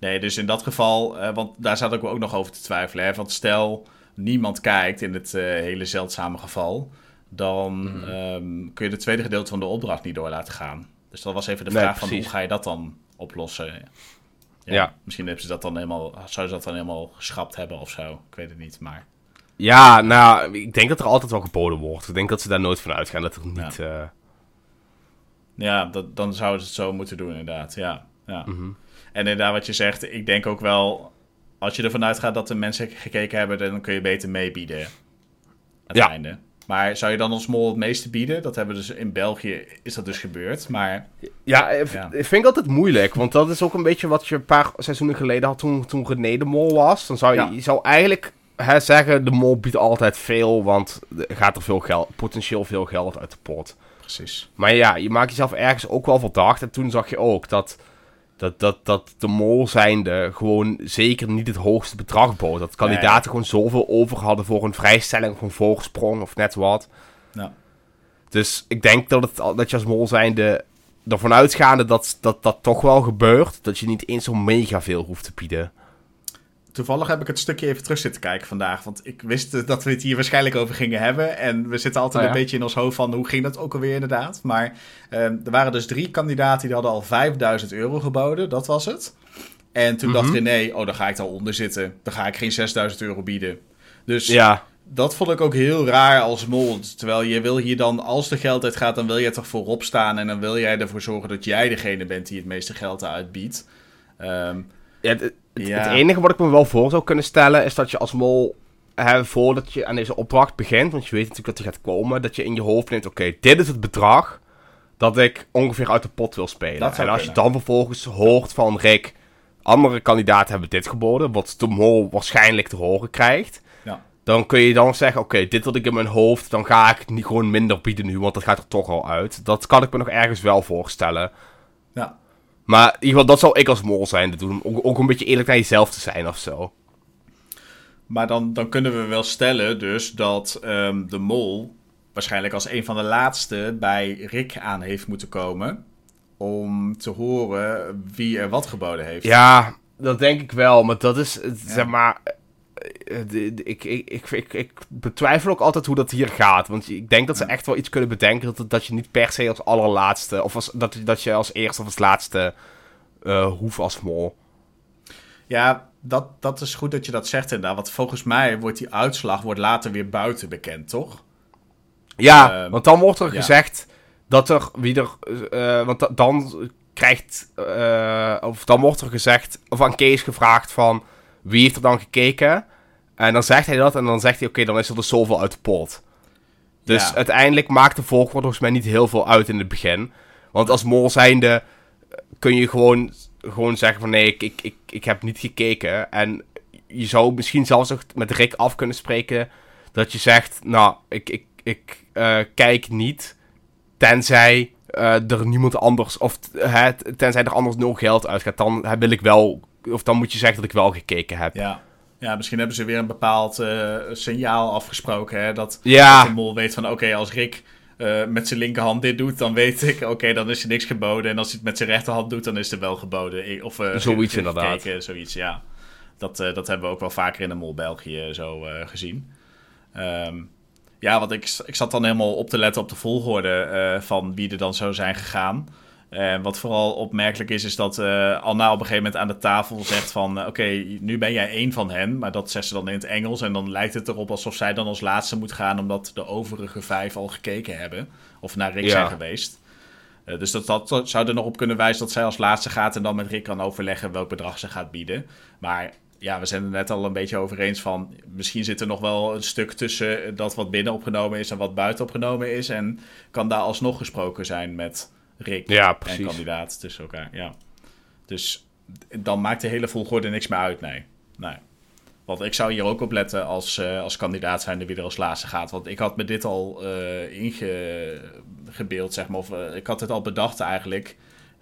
Nee, dus in dat geval, eh, want daar zat ik ook nog over te twijfelen. Hè? Want stel, niemand kijkt in het eh, hele zeldzame geval, dan Mhm. ehm, kun je het tweede gedeelte van de opdracht niet door laten gaan. Dus dat was even de Nee, vraag van hoe ga je dat dan oplossen? Ja, Ja. Misschien Misschien hebben ze dat dan helemaal, zouden ze dat dan helemaal geschrapt hebben of zo. Ik weet het niet, maar Ja, nou, ik denk dat er altijd wel geboden wordt. Ik denk dat ze daar nooit van uitgaan dat er niet... eh, Ja, dat, dan zouden ze het zo moeten doen, inderdaad. Ja, ja. mhm. En inderdaad, wat je zegt, ik denk ook wel... Als je ervan uitgaat dat de mensen gekeken hebben... dan kun je beter meebieden. Aan het Ja. einde. Maar zou je dan als mol het meeste bieden? Dat hebben we dus in België... is dat dus gebeurd. Maar Ja, ik Ja. ik vind ik altijd moeilijk. Want dat is ook een beetje wat je een paar seizoenen geleden had toen, toen René de Mol was. Dan zou je, Ja. je zou eigenlijk hè, zeggen, de Mol biedt altijd veel, want er gaat er veel geld, potentieel veel geld uit de pot. Precies. Maar ja, je maakt jezelf ergens ook wel verdacht. En toen zag je ook dat, dat, dat, dat de Mol zijnde gewoon zeker niet het hoogste bedrag bood. Dat kandidaten gewoon zoveel over hadden voor een vrijstelling of een voorsprong of net wat. Ja. Dus ik denk dat, het, dat je als mol zijnde ervan uitgaande dat, dat dat toch wel gebeurt. Dat je niet eens zo mega veel hoeft te bieden. Toevallig heb ik het stukje even terug zitten kijken vandaag. Want ik wist eh, dat we het hier waarschijnlijk over gingen hebben. En we zitten altijd Oh ja? een beetje in ons hoofd van... hoe ging dat ook alweer inderdaad? Maar eh, er waren dus drie kandidaten die hadden al 5000 euro geboden. Dat was het. En toen dacht Mhm. René, oh, dan ga ik daaronder zitten. Dan ga ik geen 6000 euro bieden. Dus Ja, dat vond ik ook heel raar als mol. Terwijl je wil hier dan, als er geld uitgaat, dan wil jij toch voorop staan. En dan wil jij ervoor zorgen dat jij degene bent die het meeste geld uitbiedt. Ehm, ja, het, het- Ja. het enige wat ik me wel voor zou kunnen stellen is dat je als mol, hè, voordat je aan deze opdracht begint, want je weet natuurlijk dat die gaat komen, dat je in je hoofd neemt, oké, dit is het bedrag dat ik ongeveer uit de pot wil spelen. En als je dan vervolgens hoort van Rick, andere kandidaten hebben dit geboden, wat de mol waarschijnlijk te horen krijgt. ja. Dan kun je dan zeggen, oké, dit had ik in mijn hoofd, dan ga ik niet gewoon minder bieden nu, want dat gaat er toch al uit. Dat kan ik me nog ergens wel voorstellen. Maar in ieder geval, dat zou ik als mol zijn te doen. Ook, ook een beetje eerlijk naar jezelf te zijn of zo. Maar dan, dan kunnen we wel stellen dus dat ehm, de mol waarschijnlijk als een van de laatste bij Rick aan heeft moeten komen. Om te horen wie er wat geboden heeft. Ja, dat denk ik wel, maar dat is, Ja. zeg maar... eh, Ik, ik, ik, ik, betwijfel ook altijd hoe dat hier gaat. Want ik denk dat ze echt wel iets kunnen bedenken. Dat, dat je niet per se als allerlaatste. Of als, dat, dat je als eerste of als laatste. eh hoeft als mol. Ja, dat, dat is goed dat je dat zegt inderdaad. Want volgens mij wordt die uitslag wordt later weer buiten bekend, toch? Ja, Ehm, want dan wordt er ja. gezegd dat er wie er. eh, want da- dan krijgt. of dan wordt er gezegd. Of aan Kees gevraagd van. Wie heeft er dan gekeken? En dan zegt hij dat. En dan zegt hij: Oké, dan is er dus zoveel uit de pot. Dus Ja. uiteindelijk maakt de volgorde volgens mij niet heel veel uit in het begin. Want als mol zijnde. eh, kun je gewoon, gewoon zeggen: van nee, ik, ik, ik, ik heb niet gekeken. En je zou misschien zelfs met Rick af kunnen spreken. Dat je zegt: Nou, ik, ik, ik eh, kijk niet. Tenzij eh, er niemand anders. Of uh, tenzij er anders nul geld uitgaat. Dan wil ik wel. Of dan moet je zeggen dat ik wel gekeken heb. Ja. Ja, misschien hebben ze weer een bepaald eh, signaal afgesproken. Hè, dat, Ja. dat de mol weet van, oké, als Rick eh, met zijn linkerhand dit doet, dan weet ik, oké, dan is er niks geboden. En als hij het met zijn rechterhand doet, dan is er wel geboden. Of, eh, Zoiets ge- inderdaad. gekeken, zoiets, ja. Dat, dat hebben we ook wel vaker in de mol België zo gezien. Ehm, ja, want ik, ik zat dan helemaal op te letten op de volgorde van wie er dan zou zijn gegaan. En wat vooral opmerkelijk is, is dat uh, Anna op een gegeven moment aan de tafel zegt van... Oké, nu ben jij één van hen, maar dat zegt ze dan in het Engels. En dan lijkt het erop alsof zij dan als laatste moet gaan... omdat de overige vijf al gekeken hebben. Of naar Rick ja. zijn geweest. Dus dat, dat zou er nog op kunnen wijzen dat zij als laatste gaat... en dan met Rick kan overleggen welk bedrag ze gaat bieden. Maar ja, we zijn er net al een beetje over eens van... misschien zit er nog wel een stuk tussen dat wat binnen opgenomen is... en wat buiten opgenomen is. En kan daar alsnog gesproken zijn met Rick ja, en kandidaat tussen elkaar. Ja. Dus dan maakt de hele volgorde niks meer uit, nee. nee. Want ik zou hier ook op letten als, uh, als kandidaat zijnde wie er als laatste gaat. Want ik had me dit al uh, ingebeeld, zeg maar. Of uh, ik had het al bedacht eigenlijk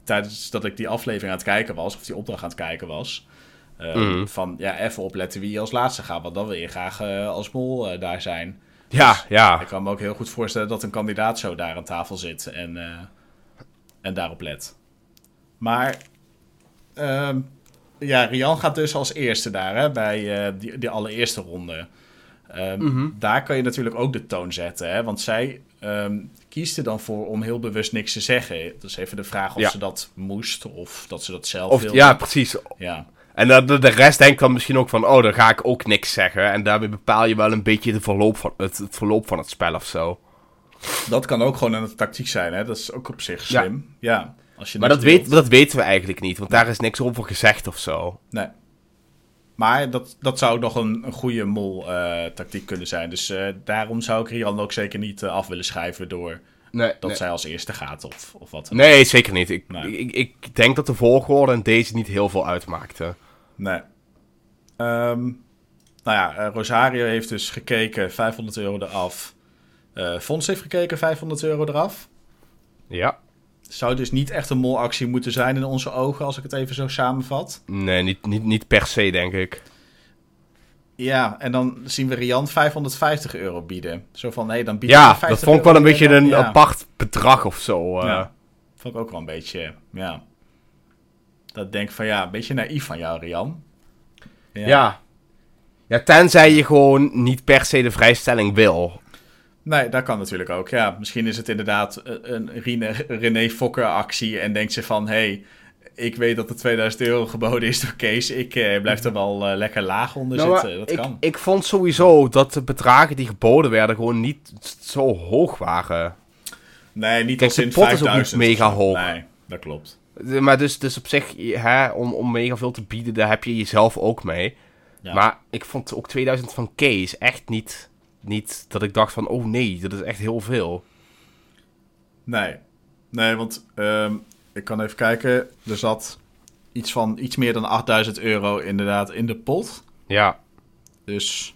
tijdens dat ik die aflevering aan het kijken was. Of die opdracht aan het kijken was. Mm. Van ja, even opletten wie als laatste gaat. Want dan wil je graag als mol daar zijn. Ja, dus ja. Ik kan me ook heel goed voorstellen dat een kandidaat zo daar aan tafel zit. En en daarop let. Maar uh, ja, Rian gaat dus als eerste daar hè, bij uh, die, die allereerste ronde. Um, mm -hmm. Daar kan je natuurlijk ook de toon zetten. Hè, want zij um, kiest er dan voor om heel bewust niks te zeggen. Dus even de vraag of ja. ze dat moest of dat ze dat zelf of, wilde. Ja, precies. Ja. En de, de, de, rest denkt dan misschien ook van, oh, dan ga ik ook niks zeggen. En daarmee bepaal je wel een beetje de verloop van, het, het verloop van het spel of zo. Dat kan ook gewoon een tactiek zijn, hè? Dat is ook op zich slim. Ja. als je maar dat, weet, dat weten we eigenlijk niet, want daar is niks over gezegd of zo. Nee. Maar dat, dat zou nog een, een goede mol-tactiek uh, kunnen zijn. Dus uh, daarom zou ik Rian ook zeker niet uh, af willen schrijven door nee, dat nee. zij als eerste gaat of, of wat. Nee, zeker niet. Ik, nee. ik, ik, denk dat de volgorde en deze niet heel veel uitmaakte. Nee. Um, nou ja, Rosario heeft dus gekeken, 500 euro eraf. Uh, Fons heeft gekeken, 500 euro eraf. Ja. Zou dus niet echt een molactie moeten zijn in onze ogen, als ik het even zo samenvat. Nee, niet, niet, niet per se, denk ik. Ja, en dan zien we Rian 550 euro bieden. Zo van, nee, dan biedt Ja, dat vond ik wel een beetje een ja. apart bedrag of zo. Uh. Ja, vond ik ook wel een beetje, ja. Dat denk ik van, ja, een beetje naïef van jou, Rian. Ja. ja. Ja, tenzij je gewoon niet per se de vrijstelling wil. Nee, dat kan natuurlijk ook. Ja, misschien is het inderdaad een Rene, René Fokker actie en denkt ze van... hey, ik weet dat er 2000 euro geboden is door Kees. Ik eh, blijf er wel uh, lekker laag onder nou, zitten. Dat ik, kan. Ik vond sowieso dat de bedragen die geboden werden gewoon niet zo hoog waren. Nee, niet Kijk, als in 5000. mega hoog. Nee, dat klopt. Maar dus, dus op zich, hè, om, om mega veel te bieden, daar heb je jezelf ook mee. Ja. Maar ik vond ook 2000 van Kees echt niet niet dat ik dacht van, oh nee, dat is echt heel veel. Nee, nee, want um, ik kan even kijken. Er zat iets van iets meer dan 8000 euro inderdaad in de pot. Ja. Dus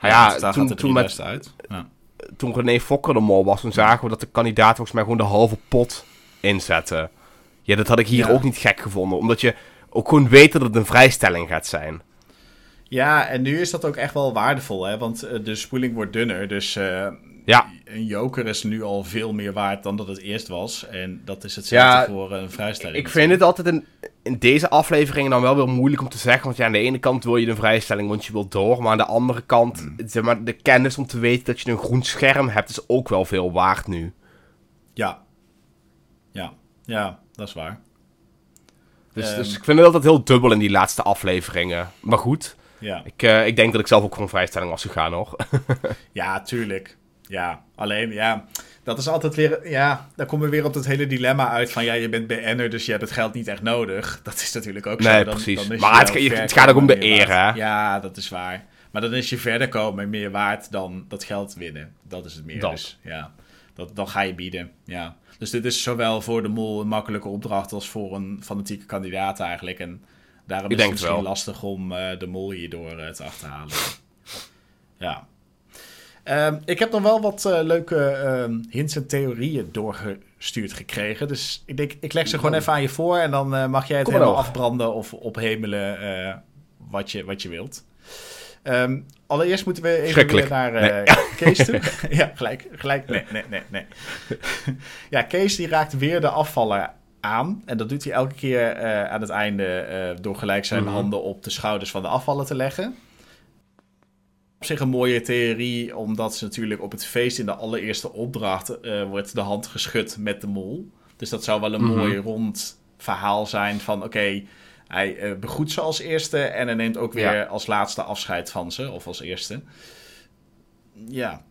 ja, ja daar toen, gaat het toen met, uit. Ja. Toen René Fokker de mol was, toen zagen we dat de kandidaat volgens mij gewoon de halve pot inzette. Ja, dat had ik hier ja. ook niet gek gevonden. Omdat je ook gewoon weet dat het een vrijstelling gaat zijn. Ja, en nu is dat ook echt wel waardevol, hè? Want uh, de spoeling wordt dunner, dus uh, ja. een joker is nu al veel meer waard dan dat het eerst was. En dat is hetzelfde ja, voor een vrijstelling. Ik vind het altijd in, in deze afleveringen dan wel weer moeilijk om te zeggen. Want ja, aan de ene kant wil je een vrijstelling, want je wilt door. Maar aan de andere kant, mm. zeg maar, de kennis om te weten dat je een groen scherm hebt, is ook wel veel waard nu. Ja. Ja, ja, dat is waar. Dus, um, dus ik vind het altijd heel dubbel in die laatste afleveringen. Maar goed. Ja. Ik, uh, ik denk dat ik zelf ook gewoon vrijstelling was gegaan nog. ja, tuurlijk. Ja, alleen ja, dat is altijd weer, ja, dan komen we weer op dat hele dilemma uit van ja, je bent BN'er, dus je hebt het geld niet echt nodig. Dat is natuurlijk ook nee, zo. Dan, precies. Dan maar het, het, gaat ook om de eer, hè? Ja, dat is waar. Maar dan is je verder komen meer waard dan dat geld winnen. Dat is het meer. Dat. Dus ja, dat, dan ga je bieden. Ja. Dus dit is zowel voor de mol een makkelijke opdracht als voor een fanatieke kandidaat eigenlijk. En Daarom is het misschien lastig om uh, de mol hierdoor uh, te achterhalen. ja. Um, ik heb nog wel wat uh, leuke um, hints en theorieën doorgestuurd gekregen. Dus ik denk, ik leg ze gewoon even aan je voor. En dan mag jij het Kom helemaal afbranden of ophemelen wat, je, wat je wilt. Um, allereerst moeten we even weer naar nee. Kees toe. ja, gelijk. gelijk. Nee, nee, nee, nee. ja, Kees die raakt weer de afvaller aan. En dat doet hij elke keer uh, aan het einde uh, door gelijk zijn mm-hmm. handen op de schouders van de afvallen te leggen. Op zich een mooie theorie, omdat ze natuurlijk op het feest in de allereerste opdracht uh, wordt de hand geschud met de mol. Dus dat zou wel een Mhm. mooi rond verhaal zijn van oké, hij eh, begroet ze als eerste en hij neemt ook weer Ja. als laatste afscheid van ze, of als eerste. Ja,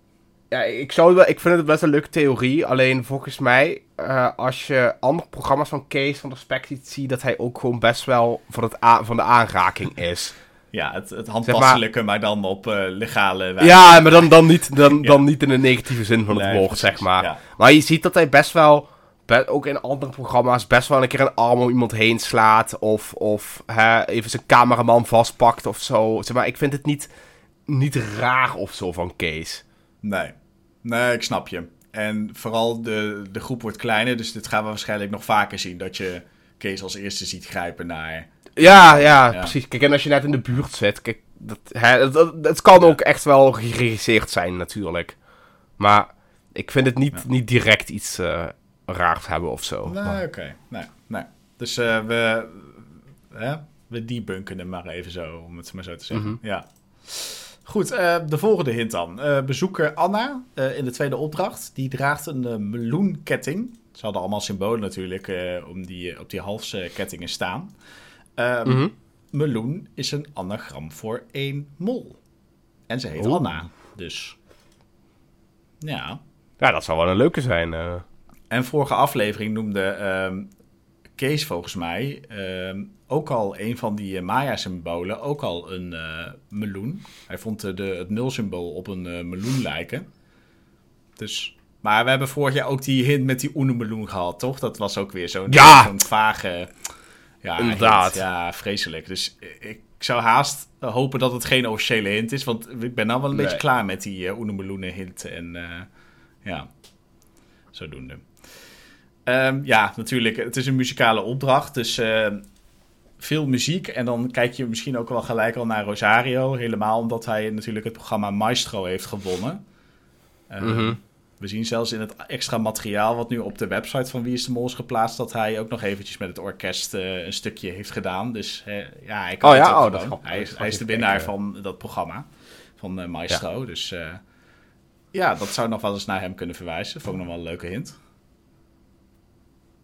Ja, ik, zou wel, ik vind het best een leuke theorie. Alleen volgens mij, eh, als je andere programma's van Kees van de Spek ziet, zie dat hij ook gewoon best wel van, het van de aanraking is. ja het, het handtastelijke, maar... dan op eh, legale wijze. Ja, maar dan, dan, niet, dan, Ja. dan niet in de negatieve zin van het Nee, woord, zeg maar. ja. Maar je ziet dat hij best wel, ook in andere programma's, best wel een keer een arm om iemand heen slaat. Of, of hè, even zijn cameraman vastpakt of zo. Zeg maar, ik vind het niet, niet raar of zo van Kees. Nee. nee, ik snap je. En vooral de, de groep wordt kleiner, dus dit gaan we waarschijnlijk nog vaker zien. Dat je Kees als eerste ziet grijpen naar... Ja, ja, Ja. precies. Kijk, en als je net in de buurt zit, kijk, dat, hè, kan ook echt wel geregisseerd zijn, natuurlijk. Maar ik vind het niet, Ja. niet direct iets eh, raars hebben of zo. Nee, Maar- oké. Nee, nee. Dus eh, we, hè, we debunken hem maar even zo, om het maar zo te zeggen. Mhm. Ja. Goed, eh, de volgende hint dan. Eh, bezoeker Anna eh, in de tweede opdracht, die draagt een meloenketting. Ze hadden allemaal symbolen natuurlijk om die, op die halskettingen staan. Ehm, Mhm. Meloen is een anagram voor één mol. En ze heet. Anna, dus... Ja. Ja, dat zou wel een leuke zijn. En vorige aflevering noemde ehm, Kees volgens mij ehm, ook al een van die eh, Maya-symbolen, ook al een eh, meloen. Hij vond eh, de, het nulsymbool op een meloen lijken. Dus, maar we hebben vorig jaar ook die hint met die oenemeloen gehad, toch? Dat was ook weer zo'n Ja! zo'n vage... Ja, Inderdaad. hint. Ja, vreselijk. Dus ik zou haast hopen dat het geen officiële hint is, want ik ben nou wel een Nee. beetje klaar met die uh, oenemeloenen hint. En ja, zodoende. Ehm, ja, natuurlijk. Het is een muzikale opdracht. Dus eh, veel muziek. En dan kijk je misschien ook wel gelijk al naar Rosario. Helemaal omdat hij natuurlijk het programma Maestro heeft gewonnen. Ehm, Mhm. We zien zelfs in het extra materiaal wat nu op de website van Wie is de Mol is geplaatst... dat hij ook nog eventjes met het orkest eh, een stukje heeft gedaan. Dus eh, ja, hij kan Oh het ja? ook Oh, dat hij, is, hij is de winnaar kijken. van dat programma. Van eh, Maestro. Dus eh, ja, dat zou nog wel eens naar hem kunnen verwijzen. Vond ik nog wel een leuke hint.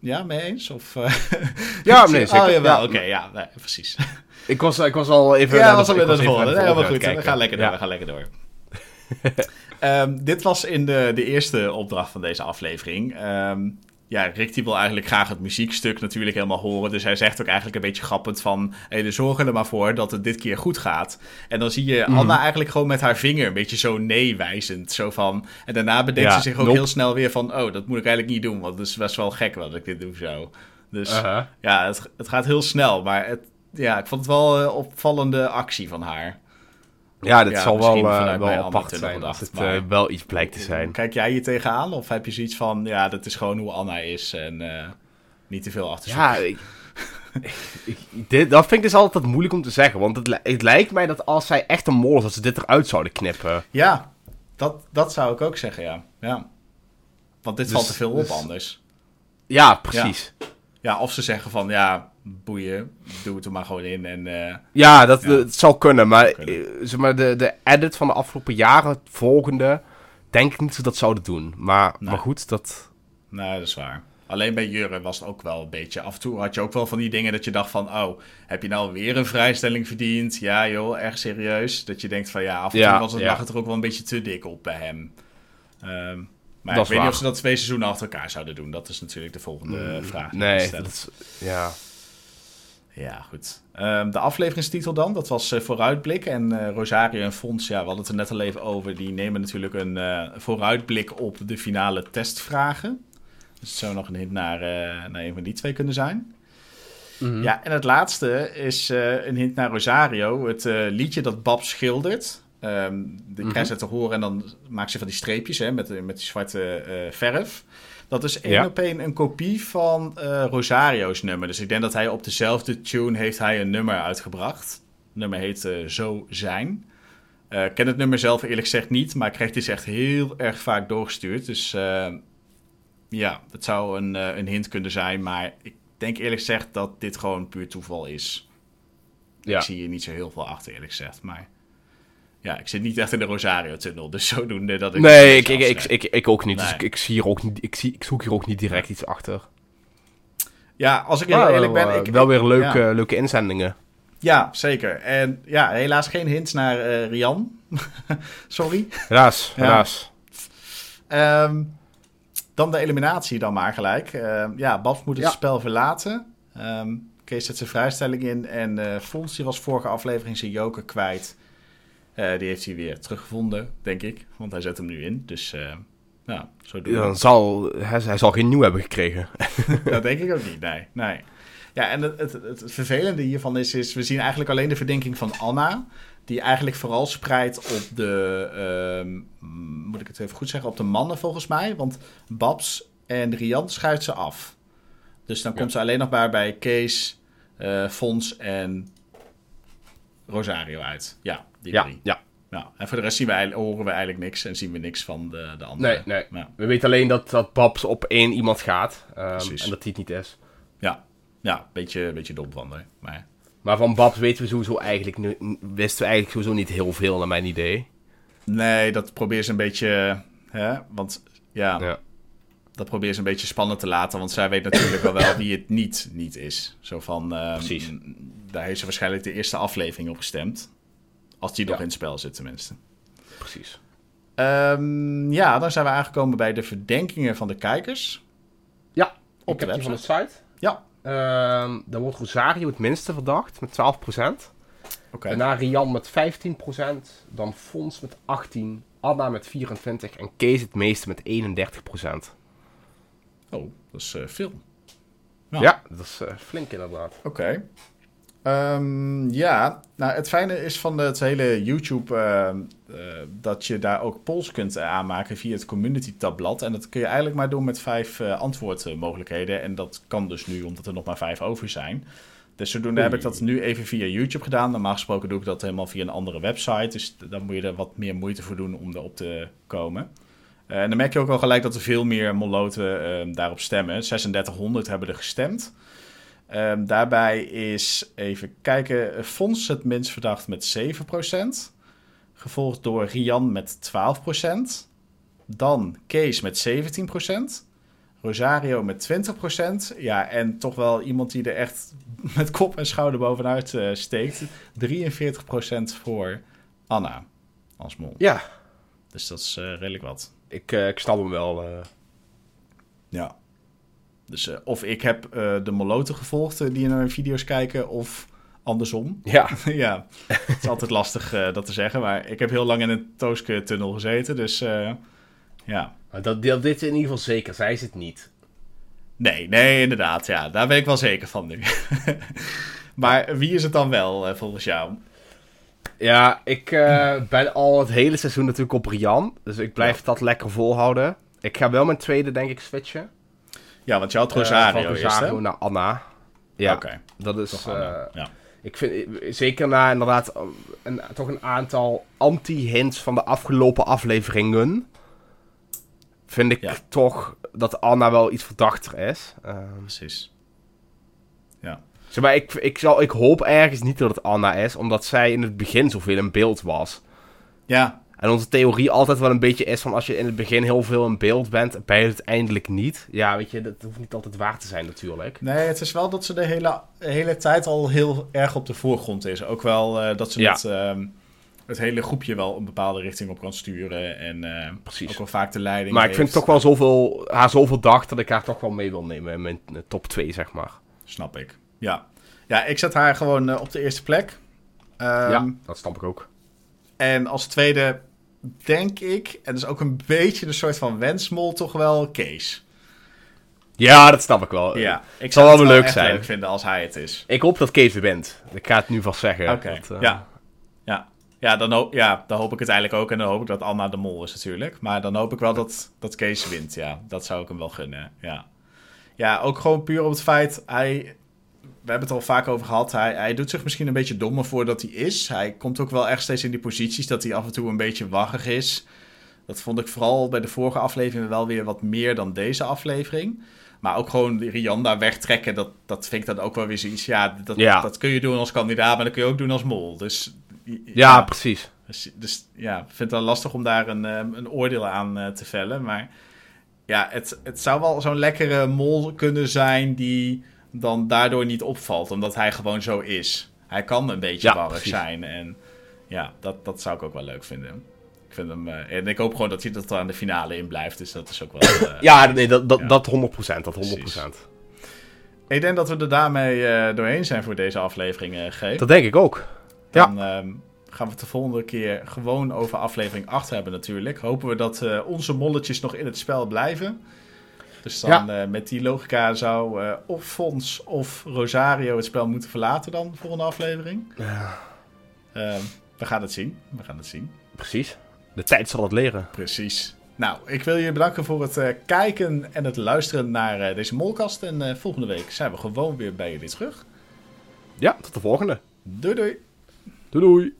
Ja, mee eens? Of, eh, Ja, nee, zeker. Oh, Ja. oké, ja, nee, precies. Ik, was, ik was al even... ja, was ik de even volgende. Nee, helemaal goed. het We gaan lekker door, we gaan lekker door. Ehm, dit was in de, de eerste opdracht van deze aflevering. Ehm, ja, Rick die wil eigenlijk graag het muziekstuk natuurlijk helemaal horen. Dus hij zegt ook eigenlijk een beetje grappend van... Hey, dus zorg er maar voor dat het dit keer goed gaat. En dan zie je Mhm. Anna eigenlijk gewoon met haar vinger een beetje zo nee wijzend. Zo van, en daarna bedenkt Ja, ze zich ook nope. heel snel weer van... Oh, dat moet ik eigenlijk niet doen, want het is best wel gek wat ik dit doe zo. Dus ja, het, het gaat heel snel. Maar het, ja, ik vond het wel een opvallende actie van haar. Ja, Ja, zal wel, vanuit wel apart zijn als het eh, wel iets blijkt te zijn. Kijk jij hier tegenaan? Of heb je zoiets van, ja, dat is gewoon hoe Anna is en eh, niet te veel achter Ja, ik, ik- dit, dat vind ik dus altijd moeilijk om te zeggen. Want het, li- het lijkt mij dat als zij echt een is, dat ze dit eruit zouden knippen. Ja, dat, dat zou ik ook zeggen, ja. ja. Want dit Dus- valt te veel op dus- anders. Ja, precies. Ja, Ja, of ze zeggen van, ja, boeien, doe het er maar gewoon in. En eh, dat, Ja. dat zou kunnen. Maar, Kunnen. eh, zeg maar de, de edit van de afgelopen jaren, het volgende, denk ik niet dat ze dat zouden doen. Maar, Nee. maar goed, dat... nee, dat is waar. Alleen bij Jurre was het ook wel een beetje... Af en toe had je ook wel van die dingen dat je dacht van... Oh, heb je nou weer een vrijstelling verdiend? Ja joh, erg serieus. Dat je denkt van ja, af en Ja, toe was het, ja. lag het er ook wel een beetje te dik op bij hem. Ehm, maar Dat ik weet niet of ze dat twee seizoenen achter elkaar zouden doen. Dat is natuurlijk de volgende eh, vraag. die Nee, dat is, ja. Ja, goed. Ehm, de afleveringstitel dan, dat was eh, Vooruitblik. En eh, Rosario en Fons, ja, we hadden het er net al even over. Die nemen natuurlijk een eh, vooruitblik op de finale testvragen. Dus het zou nog een hint naar, naar een van die twee kunnen zijn. Mhm. Ja, en het laatste is een hint naar Rosario. Het liedje dat Bab schildert. Ehm de Mhm. krijgt ze te horen en dan maakt ze van die streepjes hè, met, met die zwarte verf. Dat is één Ja. op één een kopie van eh, Rosario's nummer. Dus ik denk dat hij op dezelfde tune heeft hij een nummer uitgebracht. Het nummer heet eh, Zo Zijn. Eh, ik ken het nummer zelf eerlijk gezegd niet, maar ik krijg dit echt heel erg vaak doorgestuurd. Dus ja, het zou een, een hint kunnen zijn, maar ik denk eerlijk gezegd dat dit gewoon puur toeval is. Ja. Ik zie hier niet zo heel veel achter eerlijk gezegd, maar ja, ik zit niet echt in de Rosario-tunnel, dus zodoende dat ik... Nee, ik, ik, ik, ik, ik ook niet. Dus ik, zie hier ook niet, ik, zie, ik zoek hier ook niet direct iets achter. Ja, als ik heel eerlijk ben... wel, Ik, eh, wel weer leuke, leuke inzendingen. Ja, zeker. En ja, helaas geen hints naar eh, Rian. Sorry. Helaas, helaas. Ehm, dan de eliminatie dan maar gelijk. Ehm, ja, Babs moet het spel verlaten. Ehm Kees zet zijn vrijstelling in. En eh Fons, die was vorige aflevering zijn joker kwijt. Eh, die heeft hij weer teruggevonden, denk ik. Want hij zet hem nu in. Dus eh nou, zo doen we Dan zal, hij, hij zal geen nieuw hebben gekregen. dat denk ik ook niet, nee. nee. Ja, en het, het, het vervelende hiervan is, is, we zien eigenlijk alleen de verdenking van Anna, die eigenlijk vooral spreidt op de, ehm, moet ik het even goed zeggen, op de mannen volgens mij. Want Babs en Rian schuift ze af. Dus dan Ja. komt ze alleen nog maar bij Kees, eh Fons en Rosario uit. Ja, die Ja, drie. ja. Ja, en voor de rest zien we, horen we eigenlijk niks en zien we niks van de, de andere. Nee, nee. Ja. We weten alleen dat, dat Babs op één iemand gaat. ehm, en dat die het niet is. Ja, ja beetje, beetje dom van. Maar Maar van Babs weten we sowieso eigenlijk, wisten we eigenlijk sowieso niet heel veel, naar mijn idee. Nee, dat probeer ze een beetje. Hè? Want ja, Ja. dat probeer ze een beetje spannend te laten. Want zij weet natuurlijk wel wel wie het niet, niet is. Zo van. ehm, Precies. Daar heeft ze waarschijnlijk de eerste aflevering op gestemd. Als die nog in het spel zit, tenminste. Precies. Ehm, ja, dan zijn we aangekomen bij de verdenkingen van de kijkers. Ja, Op de heb die van de website. site. Ja, Ehm dan wordt Rosario het minste verdacht, met 12%. oké. Daarna Rian met 15%. Dan Fons met 18%. Anna met 24%. En Kees het meeste met 31%. Oh, dat is eh, veel. Ja. Ja, dat is eh, flink inderdaad. Oké. Ehm, ja, nou het fijne is van het hele YouTube eh, dat je daar ook polls kunt eh, aanmaken via het community tabblad. En dat kun je eigenlijk maar doen met vijf eh, antwoordmogelijkheden. En dat kan dus nu omdat er nog maar vijf over zijn. Dus zodoende heb ik dat nu even via YouTube gedaan. Normaal gesproken doe ik dat helemaal via een andere website. Dus dan moet je er wat meer moeite voor doen om erop te komen. En dan merk je ook al gelijk dat er veel meer moloten ehm, daarop stemmen. 3600 hebben er gestemd. Ehm, daarbij is, even kijken, Fons het minst verdacht met 7%. Gevolgd door Rian met 12%. Dan Kees met 17%. Rosario met 20%. Ja, en toch wel iemand die er echt met kop en schouder bovenuit eh, steekt. 43% voor Anna als mol. Ja, Dus dat is eh, redelijk wat. ik, eh, ik snap hem wel. Ja. Dus eh, of ik heb eh, de moloten gevolgd eh, die naar mijn video's kijken, of andersom. ja, ja, het is altijd lastig dat te zeggen, maar ik heb heel lang in een Tooske-tunnel gezeten, dus ja. Maar dat, dat, dit in ieder geval zeker. Zij is het niet. Nee, nee, inderdaad, ja, daar ben ik wel zeker van nu. maar wie is het dan wel, volgens jou? Ja, ik eh, ben al het hele seizoen natuurlijk op Rian. Dus ik blijf Ja. dat lekker volhouden. Ik ga wel mijn tweede, denk ik, switchen. Ja, want je had Eh, Rosario, van Rosario naar Anna. Ja, Oké, dat is... eh, ja. Ik vind, zeker na inderdaad eh, een, toch een aantal anti-hints van de afgelopen afleveringen, vind ik Ja. toch dat Anna wel iets verdachter is. Ehm, Precies. Ja. zeg maar, ik, ik, zal, ik hoop ergens niet dat het Anna is, omdat zij in het begin zoveel in beeld was. Ja, En onze theorie altijd wel een beetje is van als je in het begin heel veel in beeld bent, ben je het eindelijk niet. Ja, weet je, dat hoeft niet altijd waar te zijn natuurlijk. Nee, het is wel dat ze de hele, hele tijd al heel erg op de voorgrond is. Ook wel eh, dat ze Ja. het, ehm, het hele groepje wel een bepaalde richting op kan sturen. En eh, Precies. ook wel vaak de leiding Maar ik vind toch wel zoveel, haar zoveel dag dat ik haar toch wel mee wil nemen in mijn eh, top 2, zeg maar. Snap ik. Ja. ja, ik zet haar gewoon op de eerste plek. Ehm, ja, dat snap ik ook. En als tweede denk ik, en dat is ook een beetje een soort van wensmol, toch wel Kees. Ja, dat snap ik wel. Ja, ik zal wel het leuk zijn. leuk vinden als hij het is. Ik hoop dat Kees weer wint. Ik ga het nu vast zeggen. Oké, eh, ja. Ja, ja, dan hoop, ja, dan hoop ik het eigenlijk ook. En dan hoop ik dat Anna de mol is natuurlijk. Maar dan hoop ik wel dat, dat Kees wint. Ja, dat zou ik hem wel gunnen. Ja, ja ook gewoon puur op het feit... Hij, we hebben het al vaak over gehad. Hij, hij doet zich misschien een beetje dommer voor dat hij is. Hij komt ook wel echt steeds in die posities dat hij af en toe een beetje waggig is. Dat vond ik vooral bij de vorige aflevering wel weer wat meer dan deze aflevering. Maar ook gewoon Rian daar wegtrekken, dat, dat vind ik dan ook wel weer zoiets. Ja dat, Ja. dat kun je doen als kandidaat, maar dat kun je ook doen als mol. Dus Ja, precies. dus, dus ja, ik vind het wel lastig om daar een, ehm, een oordeel aan eh, te vellen. Maar ja, het, het zou wel zo'n lekkere mol kunnen zijn die dan daardoor niet opvalt. Omdat hij gewoon zo is. Hij kan een beetje Ja, warrig precies. zijn. En ja, dat, dat zou ik ook wel leuk vinden. Ik vind hem, eh, en ik hoop gewoon dat hij er aan de finale in blijft. Dus dat is ook wel... eh, Ja, nee, dat, dat, Ja. dat 100%. Dat 100%. Precies. Ik denk dat we er daarmee eh, doorheen zijn voor deze aflevering, G. Dat denk ik ook. Dan ehm, gaan we het de volgende keer gewoon over aflevering 8 hebben natuurlijk. Hopen we dat onze molletjes nog in het spel blijven. Dus dan eh, met die logica zou eh, of Fons of Rosario het spel moeten verlaten dan de volgende aflevering. Ja, Ehm, we gaan het zien. We gaan het zien. precies. De tijd zal het leren. Precies. Nou, ik wil je bedanken voor het eh, kijken en het luisteren naar deze molkast. En volgende week zijn we gewoon weer bij jullie terug. Ja, tot de volgende. Doei doei! Doei doei.